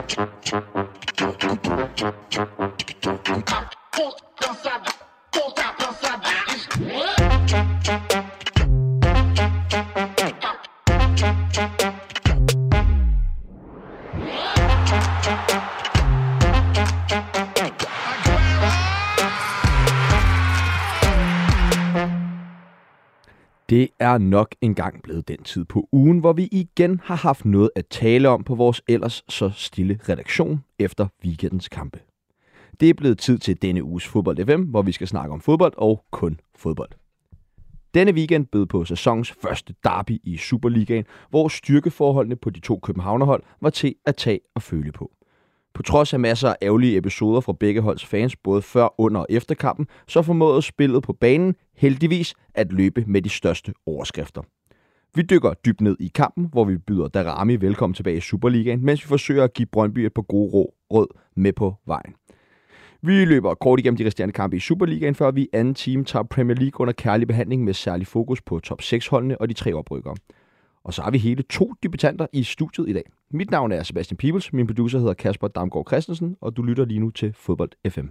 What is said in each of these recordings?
Come, come, come, come, Det er nok engang blevet den tid på ugen, hvor vi igen har haft noget at tale om på vores ellers så stille redaktion efter weekendens kampe. Det er blevet tid til denne uges Fodbold FM, hvor vi skal snakke om fodbold og kun fodbold. Denne weekend bød på sæsonens første derby i Superligaen, hvor styrkeforholdene på de to Københavnerhold var til at tage og føle på. På trods af masser af ærgerlige episoder fra begge holds fans, både før, under og efter kampen, så formåede spillet på banen heldigvis at løbe med de største overskrifter. Vi dykker dybt ned i kampen, hvor vi byder Darami velkommen tilbage i Superligaen, mens vi forsøger at give Brøndby et par gode rå, råd med på vejen. Vi løber kort igennem de resterende kampe i Superligaen, før vi i anden time tager Premier League under kærlig behandling med særlig fokus på top 6-holdene og de tre oprykkere. Og så har vi hele to debutanter i studiet i dag. Mit navn er Sebastian Peebles, min producer hedder Kasper Damgaard Christensen, og du lytter lige nu til Fodbold FM.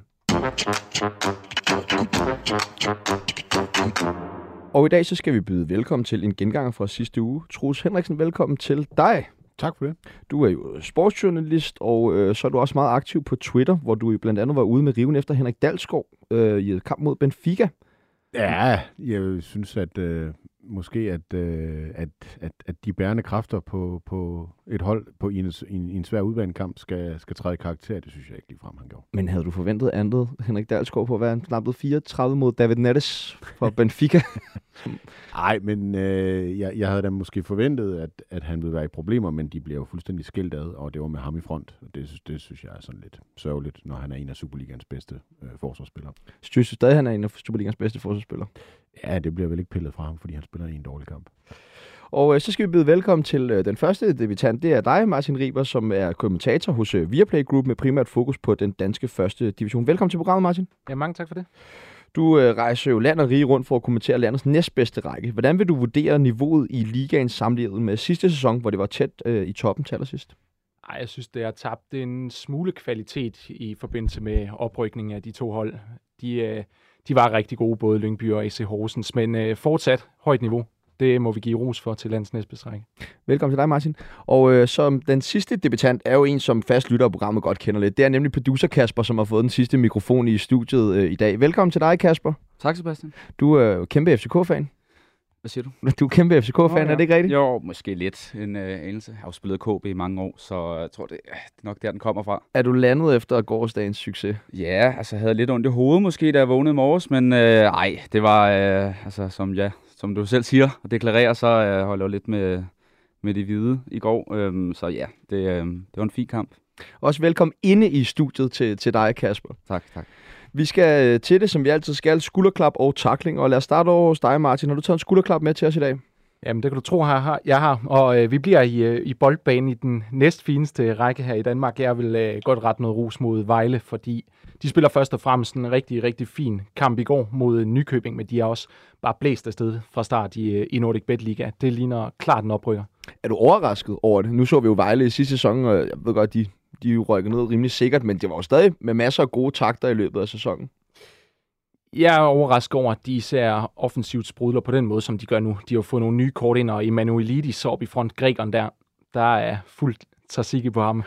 Og i dag så skal vi byde velkommen til en genganger fra sidste uge. Troels Henriksen, velkommen til dig. Tak for det. Du er jo sportsjournalist, og øh, så er du også meget aktiv på Twitter, hvor du blandt andet var ude med riven efter Henrik Dalskov øh, i et kamp mod Benfica. Ja, jeg synes, at øh, måske, at, øh, at, at, at de bærende kræfter på, på et hold på, i, en, i, en, i en svær udbanekamp skal, skal træde i karakter. Det synes jeg ikke ligefrem, han gjorde. Men havde du forventet andet, Henrik Dalsgaard, på at være knappet 34 mod David Nettes fra Benfica? Nej, men øh, jeg, jeg havde da måske forventet, at, at han ville være i problemer, men de bliver jo fuldstændig skilt ad, og det var med ham i front. Det, det synes jeg er sådan lidt sørgeligt, når han er en af Superligans bedste øh, forsvarsspillere. Synes du stadig, han er en af Superligans bedste forsvarsspillere? Ja, det bliver vel ikke pillet fra ham, fordi han spiller i en dårlig kamp. Og øh, så skal vi byde velkommen til øh, den første debutant. Det er dig, Martin Riber, som er kommentator hos øh, Viaplay Group med primært fokus på den danske første division. Velkommen til programmet, Martin. Ja, mange tak for det. Du øh, rejser jo land og rige rundt for at kommentere landets næstbedste række. Hvordan vil du vurdere niveauet i ligaen sammenlignet med sidste sæson, hvor det var tæt øh, i toppen til allersidst? Ej, jeg synes, det har tabt en smule kvalitet i forbindelse med oprykningen af de to hold. De, øh, de var rigtig gode, både Lyngby og AC Horsens, men øh, fortsat højt niveau. Det må vi give ros for til landets næstbestrække. Velkommen til dig, Martin. Og øh, som den sidste debutant er jo en, som fast lytter af programmet godt kender lidt. Det er nemlig producer Kasper, som har fået den sidste mikrofon i studiet øh, i dag. Velkommen til dig, Kasper. Tak, Sebastian. Du er jo kæmpe FCK-fan. Hvad siger du? Du er kæmpe FCK-fan, oh, ja. er det ikke rigtigt? Jo, måske lidt en uh, anelse. Jeg har jo spillet KB i mange år, så jeg tror, det, det er nok der, den kommer fra. Er du landet efter gårdsdagens succes? Ja, altså jeg havde lidt ondt i hovedet måske, da jeg vågnede i morges, men øh, ej, det var, øh, altså som, ja, som du selv siger og deklarerer, så øh, holder jeg lidt med, med de hvide i går. Øhm, så ja, det, øh, det var en fin kamp. Også velkommen inde i studiet til, til dig, Kasper. Tak, tak. Vi skal øh, til det, som vi altid skal, skulderklap og takling. Og lad os starte over hos dig, Martin. Har du taget en skulderklap med til os i dag? Jamen, det kan du tro, jeg har. Jeg har. Og øh, vi bliver i, øh, i boldbanen i den næstfineste række her i Danmark. Jeg vil øh, godt rette noget ros mod Vejle, fordi de spiller først og fremmest en rigtig, rigtig fin kamp i går mod Nykøbing, men de er også bare blæst afsted fra start i, øh, i Nordic Bet Liga. Det ligner klart en oprykker. Er du overrasket over det? Nu så vi jo Vejle i sidste sæson, og jeg ved godt, de, de rykker ned rimelig sikkert, men det var jo stadig med masser af gode takter i løbet af sæsonen. Jeg er overrasket over, at de især offensivt sprudler på den måde, som de gør nu. De har fået nogle nye kort ind, og Emanuelidis så op i front. Grækeren der, der er fuldt tzatziki på ham.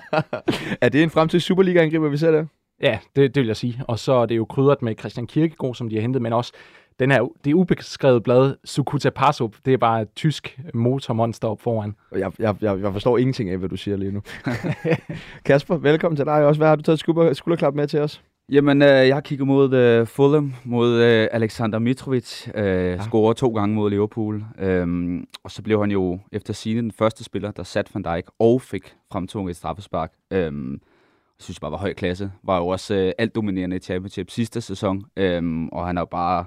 er det en fremtidig Superliga-angriber, vi ser der? Ja, det, det vil jeg sige. Og så er det jo krydret med Christian Kirkegaard, som de har hentet, men også den her, det ubeskrevet blad, Sukuta Passup, det er bare et tysk motormonster op foran. Jeg, jeg, jeg, jeg forstår ingenting af, hvad du siger lige nu. Kasper, velkommen til dig også. Hvad har du taget skulder, skulderklap med til os? Jamen, øh, jeg har kigget mod uh, Fulham, mod uh, Alexander Mitrovic. Uh, ja. Scorer to gange mod Liverpool. Um, og så blev han jo efter sine den første spiller, der satte Van Dijk og fik fremtunget et straffespark. Um, jeg synes bare var høj klasse. Var jo også uh, alt dominerende i Championship sidste sæson. Um, og han har jo bare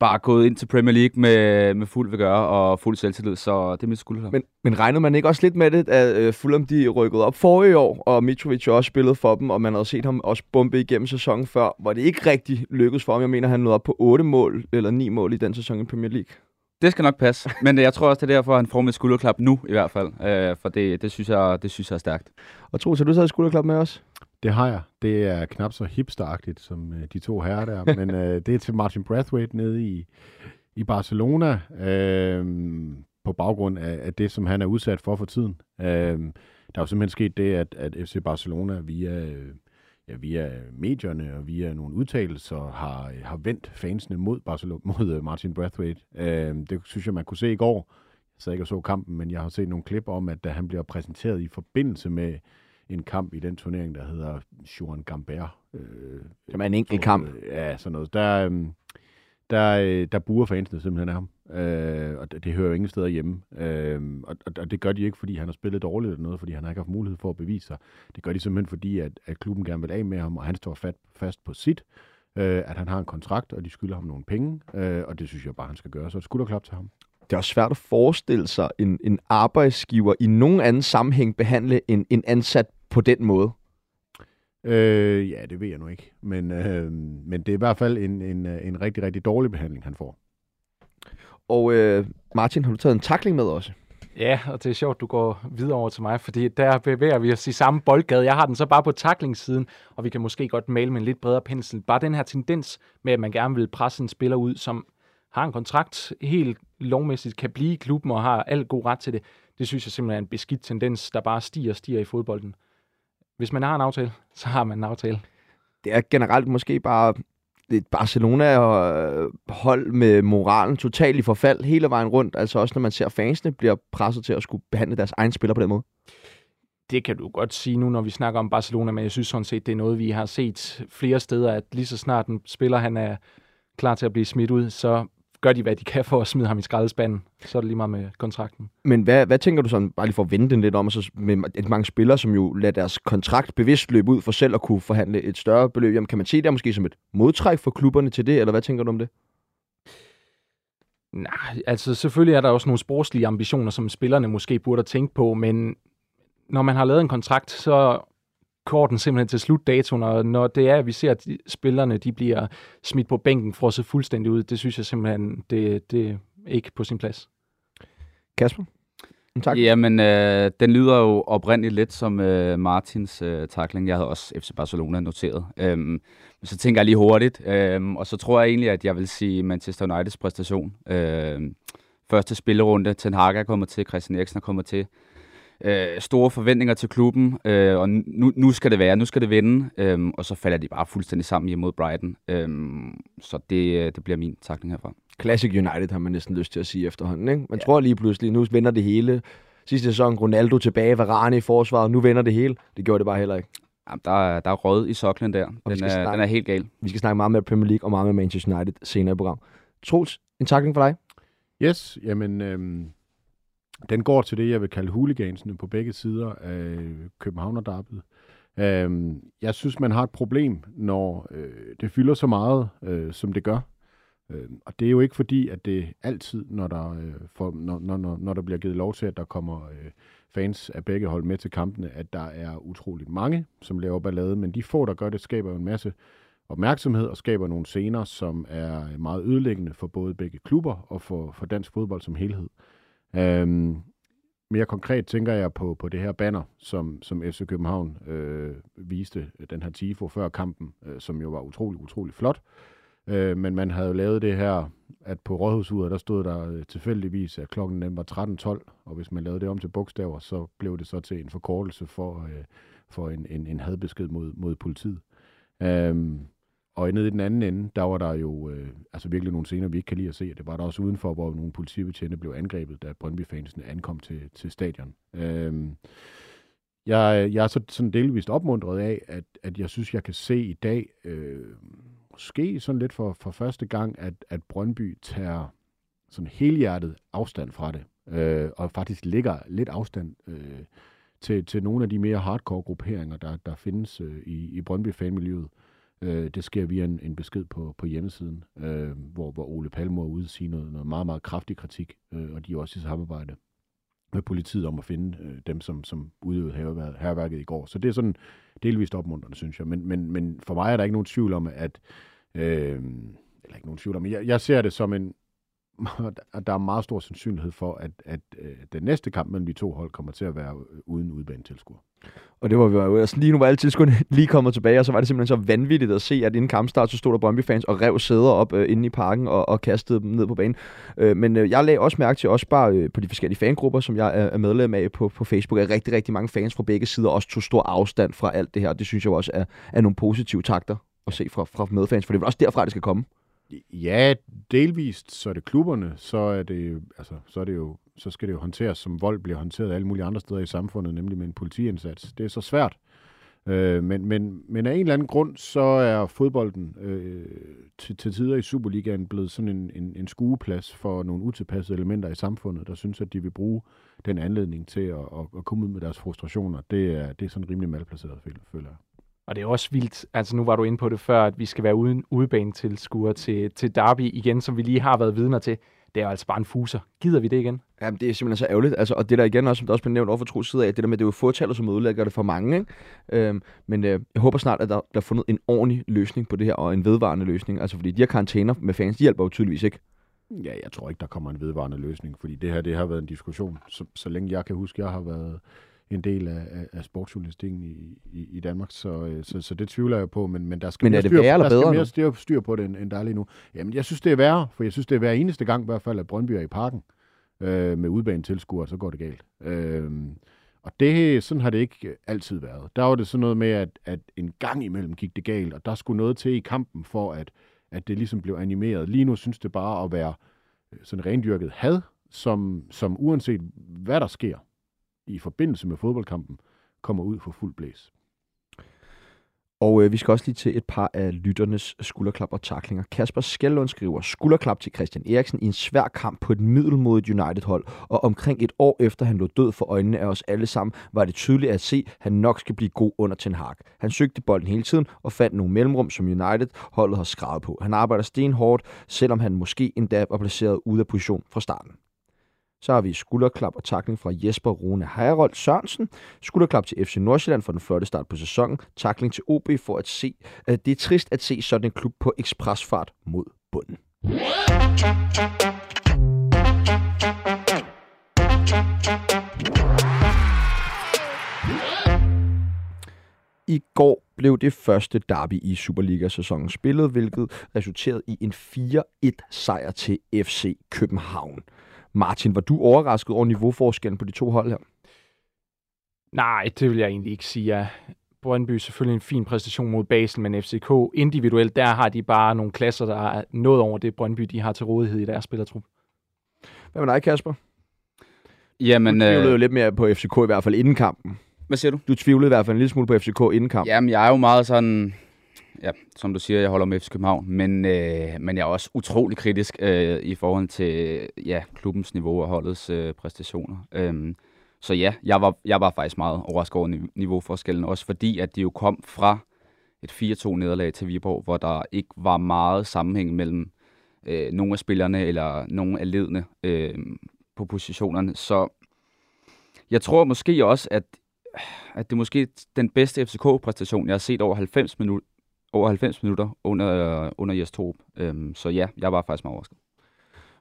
bare gået ind til Premier League med, med fuld vil gøre og fuld selvtillid, så det er mit skulder. Men, men regnede man ikke også lidt med det, at uh, Fulham de rykkede op forrige år, og Mitrovic også spillede for dem, og man havde set ham også bombe igennem sæsonen før, hvor det ikke rigtig lykkedes for ham. Jeg mener, han nåede op på 8 mål eller 9 mål i den sæson i Premier League. Det skal nok passe, men jeg tror også, det er derfor, han får med skulderklap nu i hvert fald, øh, for det, det, synes jeg, det synes jeg er stærkt. Og Troels, har du taget skulderklap med os? Det har jeg. Det er knap så hipsteragtigt som øh, de to herrer der, men øh, det er til Martin Brathwaite nede i, i Barcelona, øh, på baggrund af, af det, som han er udsat for for tiden. Øh, der er jo simpelthen sket det, at, at FC Barcelona via, ja, via medierne og via nogle udtalelser har, har vendt fansene mod, Barcelona, mod øh, Martin Brathwaite. Øh, det synes jeg, man kunne se i går. Jeg sad ikke og så kampen, men jeg har set nogle klip om, at da han bliver præsenteret i forbindelse med en kamp i den turnering, der hedder Juan Gambert. Øh, Som er en enkelt kamp. Ja, sådan noget. Der, øh, der, øh, der burer fansene simpelthen af ham. Øh, og det, det hører jo ingen steder hjemme. Øh, og, og det gør de ikke, fordi han har spillet dårligt eller noget, fordi han har ikke haft mulighed for at bevise sig. Det gør de simpelthen, fordi at, at klubben gerne vil af med ham, og han står fat, fast på sit. Øh, at han har en kontrakt, og de skylder ham nogle penge. Øh, og det synes jeg bare, han skal gøre. Så et skulderklap til ham. Det er også svært at forestille sig en, en arbejdsgiver i nogen anden sammenhæng behandle en, en ansat på den måde. Øh, ja, det ved jeg nu ikke. Men, øh, men det er i hvert fald en, en, en rigtig, rigtig dårlig behandling, han får. Og øh, Martin, har du taget en takling med også? Ja, og det er sjovt, du går videre over til mig, fordi der bevæger vi os i samme boldgade. Jeg har den så bare på taklingssiden, og vi kan måske godt male med en lidt bredere pensel. Bare den her tendens med, at man gerne vil presse en spiller ud, som har en kontrakt, helt lovmæssigt kan blive i klubben og har alt god ret til det. Det synes jeg simpelthen er en beskidt tendens, der bare stiger og stiger i fodbolden. Hvis man har en aftale, så har man en aftale. Det er generelt måske bare et Barcelona-hold med moralen totalt i forfald hele vejen rundt. Altså også når man ser fansene bliver presset til at skulle behandle deres egen spiller på den måde. Det kan du godt sige nu, når vi snakker om Barcelona, men jeg synes sådan set, det er noget, vi har set flere steder, at lige så snart en spiller han er klar til at blive smidt ud, så gør de, hvad de kan for at smide ham i skraldespanden. Så er det lige meget med kontrakten. Men hvad, hvad tænker du sådan, bare lige for at vende den lidt om, så med mange spillere, som jo lader deres kontrakt bevidst løbe ud for selv at kunne forhandle et større beløb, jamen kan man se det måske som et modtræk for klubberne til det, eller hvad tænker du om det? Nej, altså selvfølgelig er der også nogle sportslige ambitioner, som spillerne måske burde tænke på, men når man har lavet en kontrakt, så korten simpelthen til slutdatoen, og når det er, at vi ser, at spillerne de bliver smidt på bænken, frosset fuldstændig ud, det synes jeg simpelthen, det, det er ikke på sin plads. Kasper? Tak. Jamen, øh, den lyder jo oprindeligt lidt som øh, Martins øh, takling. Jeg havde også FC Barcelona noteret. Øhm, så tænker jeg lige hurtigt, øhm, og så tror jeg egentlig, at jeg vil sige Manchester Uniteds præstation. Øhm, første spillerunde, Ten Hag er kommet til, Christian Eriksen er kommet til øh, store forventninger til klubben, øh, og nu, nu skal det være, nu skal det vinde, øh, og så falder de bare fuldstændig sammen hjemme mod Brighton. Øh, så det, øh, det bliver min takning herfra. Classic United har man næsten lyst til at sige efterhånden. Ikke? Man ja. tror lige pludselig, nu vender det hele. Sidste sæson, Ronaldo tilbage, Varane i forsvaret, nu vender det hele. Det gjorde det bare heller ikke. Jamen, der, er, der er rød i soklen der. Den er, snakke, den er helt gal. Vi skal snakke meget med Premier League og meget med Manchester United senere i programmet. Troels, en takling for dig? Yes, jamen øhm, den går til det, jeg vil kalde huligansene på begge sider af Københavnerdarpet. Øhm, jeg synes, man har et problem, når øh, det fylder så meget, øh, som det gør. Øh, og det er jo ikke fordi, at det altid, når der, øh, for, når, når, når der bliver givet lov til, at der kommer øh, fans af begge hold med til kampene, at der er utroligt mange, som laver ballade. Men de få, der gør det, skaber en masse opmærksomhed og skaber nogle scener, som er meget ødelæggende for både begge klubber og for, for dansk fodbold som helhed. Øhm, mere konkret tænker jeg på, på det her banner, som, som FC København øh, viste, den her tifo før kampen, øh, som jo var utrolig, utrolig flot. Øh, men man havde jo lavet det her, at på rådhusuret, der stod der øh, tilfældigvis, at klokken den var 13.12, og hvis man lavede det om til bogstaver, så blev det så til en forkortelse for, øh, for en, en, en hadbesked mod, mod politiet. Øhm, og nede i den anden ende, der var der jo øh, altså virkelig nogle scener, vi ikke kan lide at se. Det var der også udenfor, hvor nogle politibetjente blev angrebet, da Brøndby-fansene ankom til, til stadion. Øhm, jeg, jeg er så, sådan delvist opmuntret af, at, at jeg synes, jeg kan se i dag, øh, måske sådan lidt for, for første gang, at, at Brøndby tager sådan helhjertet afstand fra det, øh, og faktisk ligger lidt afstand øh, til, til nogle af de mere hardcore grupperinger, der, der findes øh, i, i Brøndby-fanmiljøet. Øh, Øh, det sker via en, en besked på, på hjemmesiden, øh, hvor, hvor Ole Palmer er ude og sige noget, noget meget, meget kraftig kritik, øh, og de er også i samarbejde med politiet om at finde øh, dem, som, som udøvede herværket i går. Så det er sådan delvist opmuntrende, synes jeg. Men, men, men for mig er der ikke nogen tvivl om, at... Øh, eller ikke nogen tvivl om, jeg, jeg ser det som en og der er meget stor sandsynlighed for, at, at øh, den næste kamp mellem de to hold kommer til at være øh, uden udbanetilskuer. Og det var vi jo altså lige nu var alle tilskuerne lige kommet tilbage, og så var det simpelthen så vanvittigt at se, at inden kampstart, så stod der Brøndby-fans og rev sæder op øh, inde i parken og, og kastede dem ned på banen. Øh, men øh, jeg lagde også mærke til, også bare øh, på de forskellige fangrupper, som jeg er, er medlem af på, på Facebook, at rigtig, rigtig mange fans fra begge sider også tog stor afstand fra alt det her. Det synes jeg også er, er nogle positive takter at se fra, fra medfans, for det er vel også derfra, det skal komme. Ja, delvist, så er det klubberne, så er det, altså, så er det jo, så skal det jo håndteres, som vold bliver håndteret alle mulige andre steder i samfundet, nemlig med en politiindsats. Det er så svært. Øh, men, men, men af en eller anden grund, så er fodbolden øh, til, til tider i Superligaen blevet sådan en, en, en skueplads for nogle utilpassede elementer i samfundet, der synes, at de vil bruge den anledning til at, at, at komme ud med deres frustrationer. Det er, det er sådan rimelig malplaceret, føler jeg. Og det er også vildt, altså nu var du inde på det før, at vi skal være uden udebanetilskuere til, til Derby igen, som vi lige har været vidner til. Det er altså bare en fuser. Gider vi det igen? Jamen, det er simpelthen så ærgerligt. Altså, og det der igen også, som der også blev nævnt over for tro side af, det der med, det er jo fåtallet, som udlægger det for mange. Ikke? Øhm, men øh, jeg håber snart, at der bliver fundet en ordentlig løsning på det her, og en vedvarende løsning. Altså, fordi de her karantæner med fans, de hjælper jo tydeligvis ikke. Ja, jeg tror ikke, der kommer en vedvarende løsning, fordi det her det har været en diskussion, så, så længe jeg kan huske, jeg har været en del af, af, af sportsjournalistikken i, i, i Danmark, så, øh, så, så det tvivler jeg på, men, men der skal men mere, styr, værre der skal mere styr, styr på det, end, end der er lige nu. Jamen, jeg synes, det er værre, for jeg synes, det er hver eneste gang i hvert fald, at Brøndby er i parken øh, med udbanen tilskuere, så går det galt. Øh, og det, sådan har det ikke altid været. Der var det sådan noget med, at, at en gang imellem gik det galt, og der skulle noget til i kampen for, at, at det ligesom blev animeret. Lige nu synes det bare at være sådan rendyrket had, som, som uanset hvad der sker i forbindelse med fodboldkampen, kommer ud for fuld blæs. Og øh, vi skal også lige til et par af lytternes skulderklap og taklinger. Kasper Skellund skriver skulderklap til Christian Eriksen i en svær kamp på et middelmodigt United-hold, og omkring et år efter han lå død for øjnene af os alle sammen, var det tydeligt at se, at han nok skal blive god under Ten Hag. Han søgte bolden hele tiden og fandt nogle mellemrum, som United-holdet har skravet på. Han arbejder stenhårdt, selvom han måske endda var placeret ude af position fra starten. Så har vi skulderklap og takling fra Jesper Rune Herold Sørensen. Skulderklap til FC Nordsjælland for den flotte start på sæsonen. Takling til OB for at se, at det er trist at se sådan en klub på ekspresfart mod bunden. I går blev det første derby i Superliga-sæsonen spillet, hvilket resulterede i en 4-1-sejr til FC København. Martin, var du overrasket over niveauforskellen på de to hold her? Nej, det vil jeg egentlig ikke sige. Ja. Brøndby er selvfølgelig en fin præstation mod Basel, men FCK individuelt, der har de bare nogle klasser, der er noget over det Brøndby, de har til rådighed i deres spillertrup. Hvad med dig, Kasper? Jamen, du tvivlede øh, jo lidt mere på FCK i hvert fald inden kampen. hvad siger du? Du tvivlede i hvert fald en lille smule på FCK inden kampen. Jamen, jeg er jo meget sådan... Ja, som du siger, jeg holder med FC København, men, øh, men jeg er også utrolig kritisk øh, i forhold til ja, klubbens niveau og holdets øh, præstationer. Øhm, så ja, jeg var, jeg var faktisk meget overrasket over niveauforskellen, også fordi at de jo kom fra et 4-2 nederlag til Viborg, hvor der ikke var meget sammenhæng mellem øh, nogle af spillerne eller nogle af ledende øh, på positionerne. Så jeg tror måske også, at, at det er måske den bedste FCK-præstation, jeg har set over 90 minutter over 90 minutter under, under Jes Torup. Øhm, så ja, jeg var faktisk meget overrasket.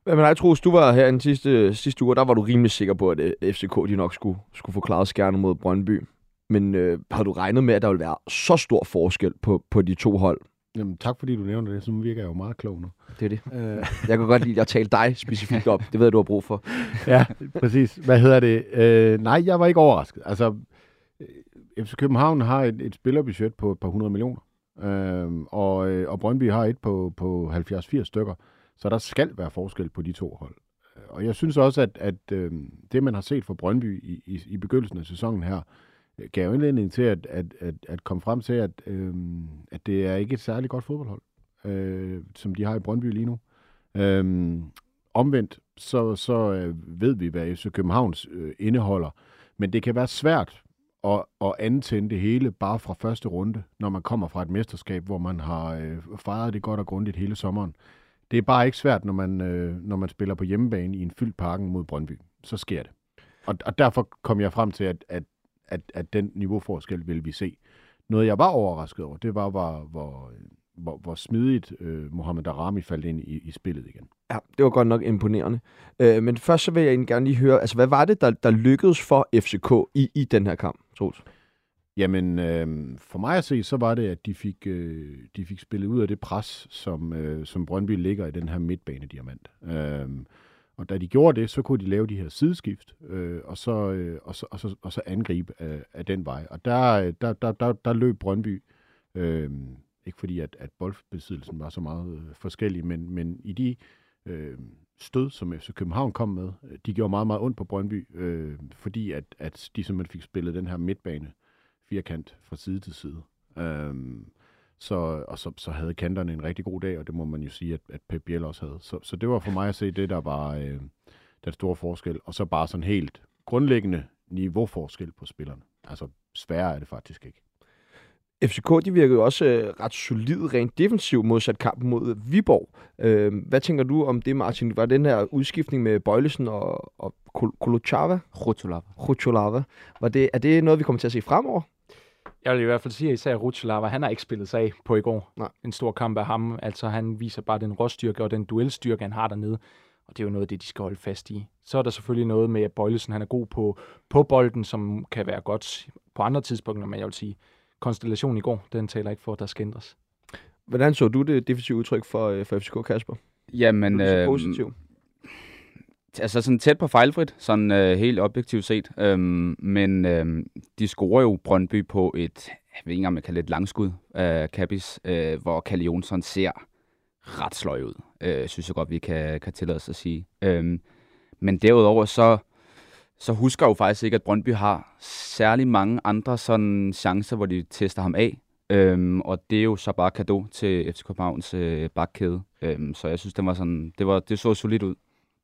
Hvad med dig, Troels? Du var her den sidste, sidste uge, der var du rimelig sikker på, at øh, FCK de nok skulle, skulle få klaret skærne mod Brøndby. Men øh, har du regnet med, at der ville være så stor forskel på, på de to hold? Jamen, tak fordi du nævner det, så virker jeg jo meget klog nu. Det er det. Øh. Jeg kan godt lide, at jeg talte dig specifikt op. Det ved jeg, du har brug for. ja, præcis. Hvad hedder det? Øh, nej, jeg var ikke overrasket. Altså, øh, FC København har et, et spillerbudget på et par hundrede millioner. Øhm, og, øh, og Brøndby har et på, på 70-80 stykker, så der skal være forskel på de to hold. Og jeg synes også, at, at øh, det, man har set fra Brøndby i, i, i begyndelsen af sæsonen her, øh, gav indledning til at, at, at, at komme frem til, at, øh, at det er ikke et særligt godt fodboldhold, øh, som de har i Brøndby lige nu. Øh, omvendt, så, så øh, ved vi, hvad FC Københavns øh, indeholder, men det kan være svært at, at antænde det hele bare fra første runde, når man kommer fra et mesterskab, hvor man har øh, fejret det godt og grundigt hele sommeren. Det er bare ikke svært, når man, øh, når man spiller på hjemmebane i en fyldt parken mod Brøndby. Så sker det. Og, og derfor kom jeg frem til, at, at, at, at den niveauforskel vil vi se. Noget, jeg var overrasket over, det var, hvor, hvor, hvor, hvor smidigt øh, Mohamed Arami faldt ind i, i spillet igen. Ja, det var godt nok imponerende. Øh, men først så vil jeg gerne lige høre, altså hvad var det, der, der lykkedes for FCK i, i den her kamp, Troels? Jamen, øh, for mig at se, så var det, at de fik, øh, de fik spillet ud af det pres, som, øh, som Brøndby ligger i den her midtbanediamant. Øh, og da de gjorde det, så kunne de lave de her sideskift, øh, og, så, øh, og, så, og, så, og så angribe øh, af den vej. Og der, øh, der, der, der, der løb Brøndby, øh, ikke fordi at, at boldbesiddelsen var så meget øh, forskellig, men, men i de øh, stød, som FC København kom med, øh, de gjorde meget, meget ondt på Brøndby, øh, fordi at, at de simpelthen fik spillet den her midtbane firkant fra side til side. Øh, så, og så, så havde kanterne en rigtig god dag, og det må man jo sige, at, at Pep Biel også havde. Så, så det var for mig at se det, der var øh, den store forskel. Og så bare sådan helt grundlæggende niveauforskel på spillerne. Altså sværere er det faktisk ikke. FCK de virkede jo også øh, ret solid rent defensivt modsat kampen mod Viborg. Øh, hvad tænker du om det, Martin? Var den her udskiftning med Bøjlesen og, og Kolochava? Rotolava. Rotolava. Var det, er det noget, vi kommer til at se fremover? Jeg vil i hvert fald sige, at især Rutschlava, han har ikke spillet sig af på i går. Nej. En stor kamp af ham. Altså, han viser bare den råstyrke og den duelstyrke, han har dernede. Og det er jo noget af det, de skal holde fast i. Så er der selvfølgelig noget med, at Bøjlesen han er god på, på bolden, som kan være godt på andre tidspunkter, men jeg vil sige, konstellationen i går, den taler ikke for, at der skal ændres. Hvordan så du det defensive udtryk for, øh, for FCK, Kasper? Jamen, øh, positiv. altså sådan tæt på fejlfrit, sådan øh, helt objektivt set. Øhm, men øh, de scorer jo Brøndby på et, jeg ved ikke engang, man kan lidt langskud af Kabis, øh, hvor Kalle Jonsson ser ret sløj ud, øh, synes jeg godt, vi kan, kan tillade os at sige. Øhm, men derudover så, så husker jeg jo faktisk ikke, at Brøndby har særlig mange andre sådan chancer, hvor de tester ham af. Øhm, og det er jo så bare kado til FC Københavns øh, bakkæde. Øhm, så jeg synes, det var sådan, det, var, det så solidt ud.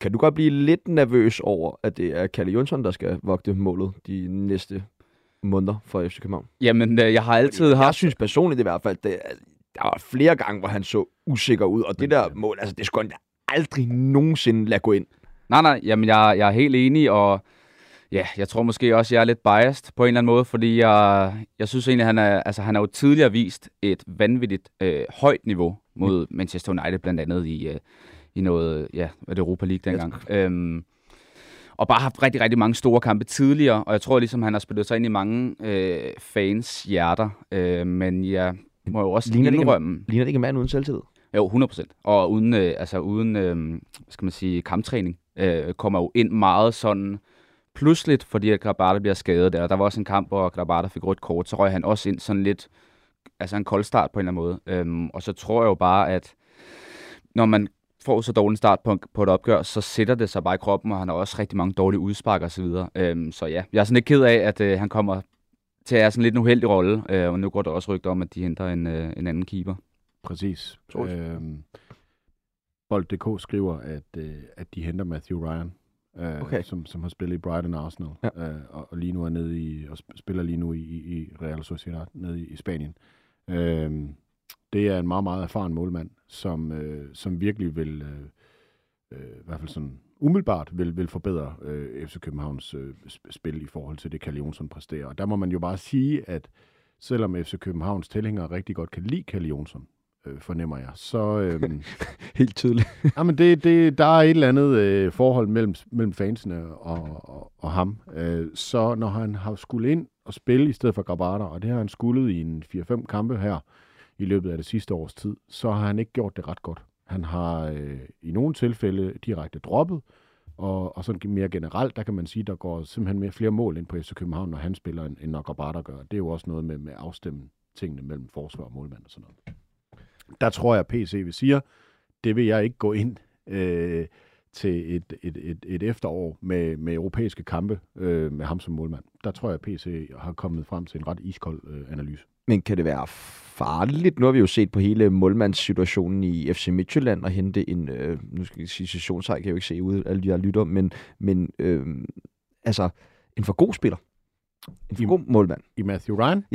Kan du godt blive lidt nervøs over, at det er Kalle Jonsson, der skal vogte målet de næste måneder for FC København? Jamen, øh, jeg har altid Jeg haft... synes personligt i hvert fald, det, der var flere gange, hvor han så usikker ud, og det der mål, altså det skulle han aldrig nogensinde lade gå ind. Nej, nej, jamen jeg, jeg er helt enig, og ja, jeg tror måske også, jeg er lidt biased på en eller anden måde, fordi jeg, jeg synes egentlig, han er, altså, han har jo tidligere vist et vanvittigt øh, højt niveau mod Manchester United, blandt andet i, øh, i noget, ja, hvad det Europa League dengang. Øhm, og bare haft rigtig, rigtig mange store kampe tidligere, og jeg tror ligesom, han har spillet sig ind i mange øh, fans hjerter, øh, men jeg må jo også Ligner det ikke- indrømme... Ligner det ikke en mand uden selvtillid? Jo, 100%. Og uden, øh, altså uden øh, skal man sige, kamptræning, øh, kommer jo ind meget sådan pludseligt, fordi at Grabata bliver skadet der. Der var også en kamp, hvor Grabata fik rødt kort, så røg han også ind sådan lidt, altså en kold start på en eller anden måde. Øhm, og så tror jeg jo bare, at når man får så dårlig en start på, på et opgør, så sætter det sig bare i kroppen, og han har også rigtig mange dårlige udspark og så videre. Øhm, så ja, jeg er sådan lidt ked af, at øh, han kommer til at have sådan lidt en uheldig rolle, øh, og nu går der også rygter om, at de henter en, øh, en anden keeper. Præcis. Øhm, Bold.dk skriver, at, øh, at de henter Matthew Ryan, øh, Okay. som, som har spillet i Brighton Arsenal, Ja. øh, og, og lige nu er nede i, og sp- spiller lige nu i, i Real Sociedad nede i, i Spanien. Øhm, det er en meget, meget erfaren målmand, som, øh, som virkelig vil, øh, øh, i hvert fald sådan umiddelbart, vil, vil forbedre øh, FC Københavns øh, sp- spil i forhold til det, Kalle Jonsson præsterer. Og der må man jo bare sige, at selvom FC Københavns tilhængere rigtig godt kan lide Kalle Jonsson, øh, fornemmer jeg, så, øhm, Helt tydeligt. jamen det, det, der er et eller andet øh, forhold mellem, mellem fansene og, og, og ham. Øh, så når han har skulle ind og spille i stedet for Grabata, og det har han skulle i en 4-5 kampe her i løbet af det sidste års tid, så har han ikke gjort det ret godt. Han har øh, i nogle tilfælde direkte droppet, og, og sådan mere generelt, der kan man sige, der går simpelthen mere, flere mål ind på FC København, når han spiller, end, end når Grabata gør. Det er jo også noget med, med at afstemme tingene mellem forsvar og målmand og sådan noget. Der tror jeg, at PC vil sige, det vil jeg ikke gå ind øh, til et, et, et, et efterår med, med europæiske kampe øh, med ham som målmand. Der tror jeg, at PC har kommet frem til en ret iskold øh, analyse. Men kan det være farligt? Nu har vi jo set på hele målmandssituationen i FC Midtjylland og hente en, øh, nu skal jeg sige situationstegn, kan jeg jo ikke se ud alle de her lytter, men, men øh, altså en for god spiller. En for I- god målmand. I Matthew Ryan,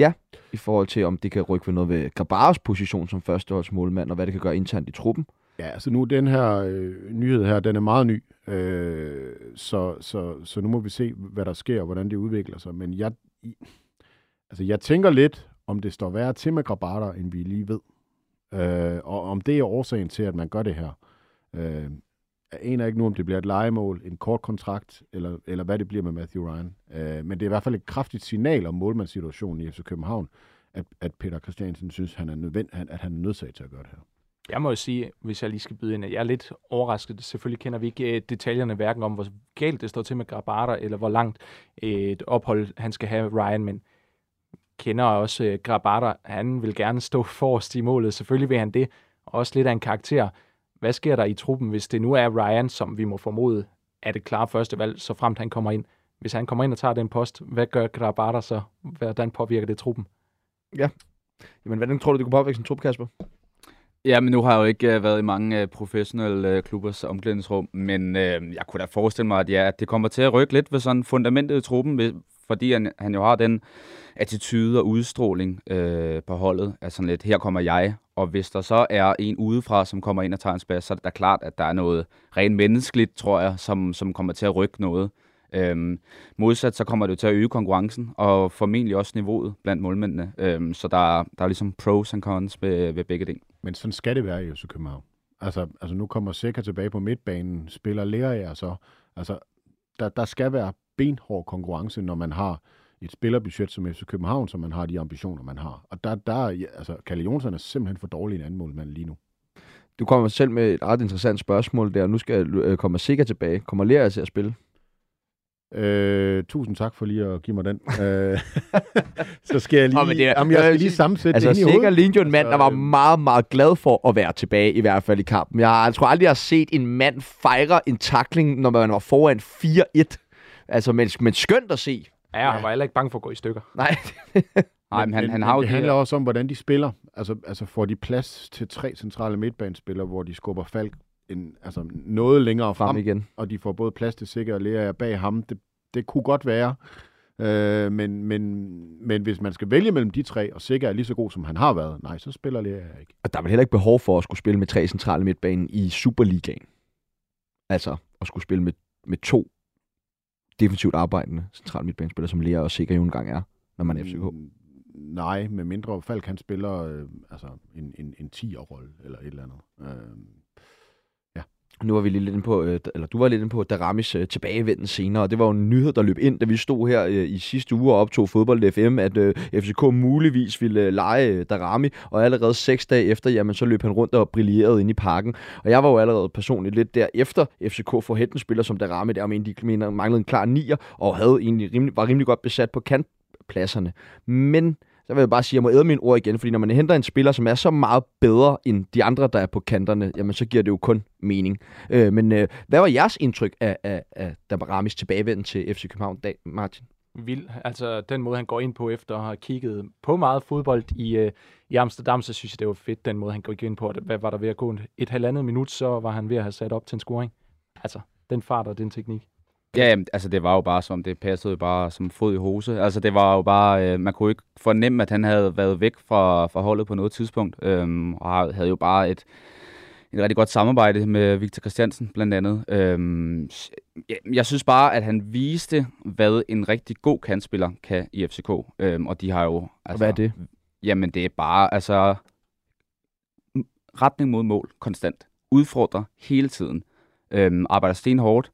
i forhold til, om det kan rykke ved noget ved Grabares position som førsteholdsmålmand, og hvad det kan gøre internt i truppen. Ja, altså nu den her øh, nyhed her, den er meget ny, øh, så, så, så nu må vi se, hvad der sker, og hvordan det udvikler sig. Men jeg, i, altså jeg tænker lidt, om det står værre til med Grabata, end vi lige ved. Øh, og om det er årsagen til, at man gør det her, øh, jeg aner ikke nu, om det bliver et legemål, en kort kontrakt, eller, eller hvad det bliver med Matthew Ryan. Øh, men det er i hvert fald et kraftigt signal om målmandssituationen i FC København, at, at Peter Christiansen synes, han er nødvend, at han er nødsaget til at gøre det her. Jeg må jo sige, hvis jeg lige skal byde ind, at jeg er lidt overrasket. Selvfølgelig kender vi ikke øh, detaljerne hverken om, hvor galt det står til med Grabata, eller hvor langt øh, et ophold han skal have Ryan, men kender også øh, uh, Grabata. Han vil gerne stå forrest i målet. Selvfølgelig vil han det. Også lidt af en karakter. Hvad sker der i truppen, hvis det nu er Ryan, som vi må formode er det klare første valg, så fremt han kommer ind? Hvis han kommer ind og tager den post, hvad gør Grabata så? Hvordan påvirker det truppen? Ja. Jamen, hvordan tror du, det kunne påvirke sin trup, Kasper? Ja, men nu har jeg jo ikke uh, været i mange uh, professionelle uh, klubbers omklædningsrum, men uh, jeg kunne da forestille mig, at, ja, at det kommer til at rykke lidt ved sådan fundamentet i truppen, fordi han, han jo har den attitude og udstråling uh, på holdet, sådan lidt, her kommer jeg, og hvis der så er en udefra, som kommer ind og tager en spas, så er det da klart, at der er noget rent menneskeligt, tror jeg, som, som kommer til at rykke noget. Øhm, modsat så kommer det jo til at øge konkurrencen, og formentlig også niveauet blandt målmændene. Øhm, så der, der er ligesom pros and cons ved, ved begge ting. Men sådan skal det være i FC København. Altså, altså nu kommer Sikker tilbage på midtbanen, spiller lærer jeg så. Altså, der, der skal være benhård konkurrence, når man har et spillerbudget som FC København, som man har de ambitioner, man har. Og der, der altså, Kalle Jonsson er simpelthen for dårlig en anden målmand lige nu. Du kommer selv med et ret interessant spørgsmål der. Nu skal jeg øh, komme sikker tilbage. Kommer Lea til at spille? Øh, tusind tak for lige at give mig den. øh, så skal jeg lige, men det er- jamen, jeg skal lige sammensætte Altså, det ind i sikkert hovedet. jo en mand, der var meget, meget glad for at være tilbage, i hvert fald i kampen. Jeg, jeg tror aldrig, jeg har set en mand fejre en takling, når man var foran 4-1. Altså, men, men skønt at se. Ja, han var heller ikke bange for at gå i stykker. Nej, Nej, men han, han har jo det de handler her- også om, hvordan de spiller. Altså, altså får de plads til tre centrale midtbanespillere, hvor de skubber Falk en, altså noget længere frem, frem igen. og de får både plads til Sikker og Lea bag ham. Det, det kunne godt være. Øh, men, men, men hvis man skal vælge mellem de tre, og Sikker er lige så god, som han har været, nej, så spiller Lea ikke. Og der er vel heller ikke behov for at skulle spille med tre centrale midtbanen i Superligaen. Altså, at skulle spille med, med to defensivt arbejdende central midtbanespiller, som Lea og Sikker jo engang er, når man er FCK. Mm, Nej, med mindre Falk han spiller øh, altså en, en, en 10'er-rolle eller et eller andet. Øh, nu var vi lige lidt inde på, øh, eller du var lidt inde på Daramis øh, tilbagevenden senere, og det var jo en nyhed, der løb ind, da vi stod her øh, i sidste uge og optog fodbold FM, at øh, FCK muligvis ville lege Darami, og allerede seks dage efter, jamen så løb han rundt og brillerede ind i parken. Og jeg var jo allerede personligt lidt derefter FCK for hætten spiller som Darami, der men de manglede en klar nier, og havde egentlig rimelig, var rimelig godt besat på kantpladserne. Men så vil jeg bare sige, at jeg må æde mine ord igen, fordi når man henter en spiller, som er så meget bedre end de andre, der er på kanterne, jamen så giver det jo kun mening. Øh, men øh, hvad var jeres indtryk af, af, af Dabaramis tilbagevenden til FC København, dag, Martin? Vild. Altså, den måde, han går ind på efter at have kigget på meget fodbold i, øh, i Amsterdam, så synes jeg, det var fedt, den måde, han går ind på. Hvad var der ved at gå et, et halvandet minut, så var han ved at have sat op til en scoring. Altså, den fart og den teknik. Ja, jamen, altså det var jo bare som, det passede jo bare som fod i hose. Altså det var jo bare, øh, man kunne ikke fornemme, at han havde været væk fra, fra holdet på noget tidspunkt. Øhm, og havde jo bare et, et rigtig godt samarbejde med Victor Christiansen blandt andet. Øhm, jeg, synes bare, at han viste, hvad en rigtig god kantspiller kan i FCK. Øhm, og de har jo... Altså, hvad er det? Jamen det er bare, altså retning mod mål konstant. Udfordrer hele tiden. Øhm, arbejder stenhårdt.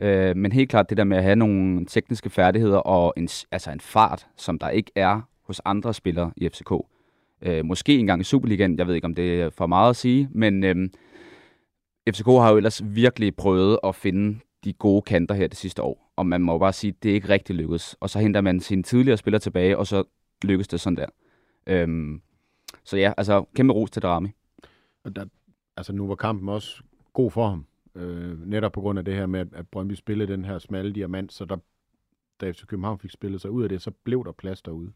Øh, men helt klart det der med at have nogle tekniske færdigheder og en, altså en fart, som der ikke er hos andre spillere i FCK. Øh, måske engang i Superligaen, jeg ved ikke om det er for meget at sige, men øh, FCK har jo ellers virkelig prøvet at finde de gode kanter her det sidste år, og man må bare sige, at det ikke rigtig lykkedes. Og så henter man sine tidligere spillere tilbage, og så lykkes det sådan der. Øhm, så ja, altså kæmpe ros til Darami. Og der, altså nu var kampen også god for ham. Øh, netop på grund af det her med, at, at Brøndby spillede den her smalle diamant, så der, da FC København fik spillet sig ud af det, så blev der plads derude.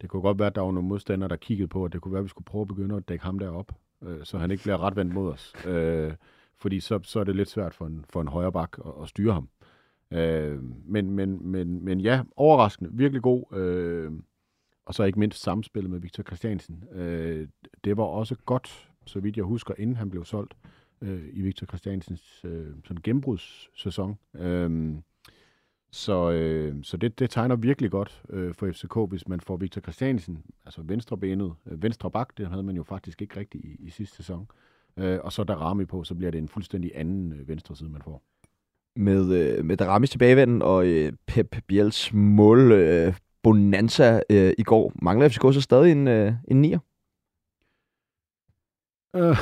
Det kunne godt være, at der var nogle modstandere, der kiggede på, at det kunne være, at vi skulle prøve at begynde at dække ham derop, øh, så han ikke bliver retvendt mod os. Øh, fordi så, så er det lidt svært for en, for en højre bak at, at styre ham. Øh, men, men, men, men ja, overraskende, virkelig god. Øh, og så ikke mindst samspillet med Victor Christiansen. Øh, det var også godt, så vidt jeg husker, inden han blev solgt øh, i Victor Christiansens øh, sådan gennembrudssæson. Øh, Så, øh, så det, det tegner virkelig godt øh, for FCK, hvis man får Victor Christiansen, altså venstrebenet, øh, venstre bak, det havde man jo faktisk ikke rigtigt i, i sidste sæson. Øh, og så der Rami på, så bliver det en fuldstændig anden øh, venstre side, man får. Med, øh, med Daramis tilbagevenden og øh, Pep Biels mål øh, bonanza øh, i går, mangler FCK så stadig en, øh, en nier? Øh,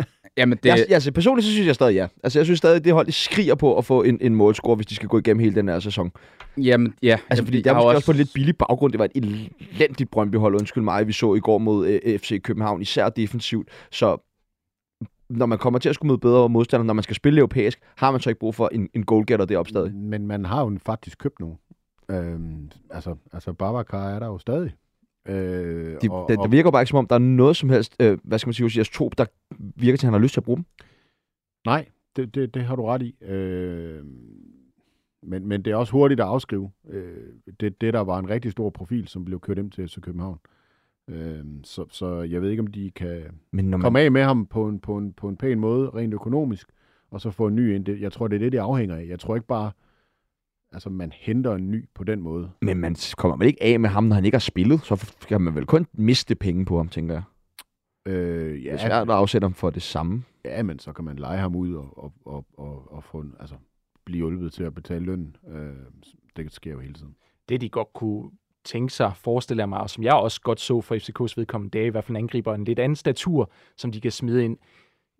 Jamen, det, Det... Jeg, altså, personligt så synes jeg stadig ja. Altså, jeg synes stadig, det hold de skriger på at få en, en målscore, hvis de skal gå igennem hele den her sæson. jamen, ja. Altså, fordi der er har måske også på en lidt billig baggrund. Det var et elendigt Brøndby-hold, undskyld mig, vi så i går mod øh, FC København, især defensivt. Så når man kommer til at skulle møde bedre modstandere, når man skal spille europæisk, har man så ikke brug for en, en goalgetter deroppe stadig. Men man har jo faktisk købt nogen. Øhm, altså, altså Babacar er der jo stadig. Øh, De, og, det, det virker bare ikke som om, der er noget som helst, øh, hvad skal man sige, hos jeres trop, der virker til, at han har lyst til at bruge dem. Nej, det, det, det har du ret i. Øh, men, men det er også hurtigt at afskrive. Øh, det, det der var en rigtig stor profil, som blev kørt ind til FC København. Øh, så, så jeg ved ikke, om de kan Men når man, komme af med ham på en, på, en, på en pæn måde, rent økonomisk, og så få en ny ind. Jeg tror, det er det, det afhænger af. Jeg tror ikke bare, altså man henter en ny på den måde. men man kommer vel ikke af med ham, når han ikke har spillet, så kan man vel kun miste penge på ham, tænker jeg. Øh, Det ja, er svært at afsætte ham for det samme. Ja, men så kan man lege ham ud og, og, og, og, og få en, altså, blive hjulpet til at betale løn. Øh, det sker jo hele tiden. det, de godt kunne tænke sig, forestille jeg mig, og som jeg også godt så for FCK's vedkommende, det er i hvert fald en angriber en lidt anden statur, som de kan smide ind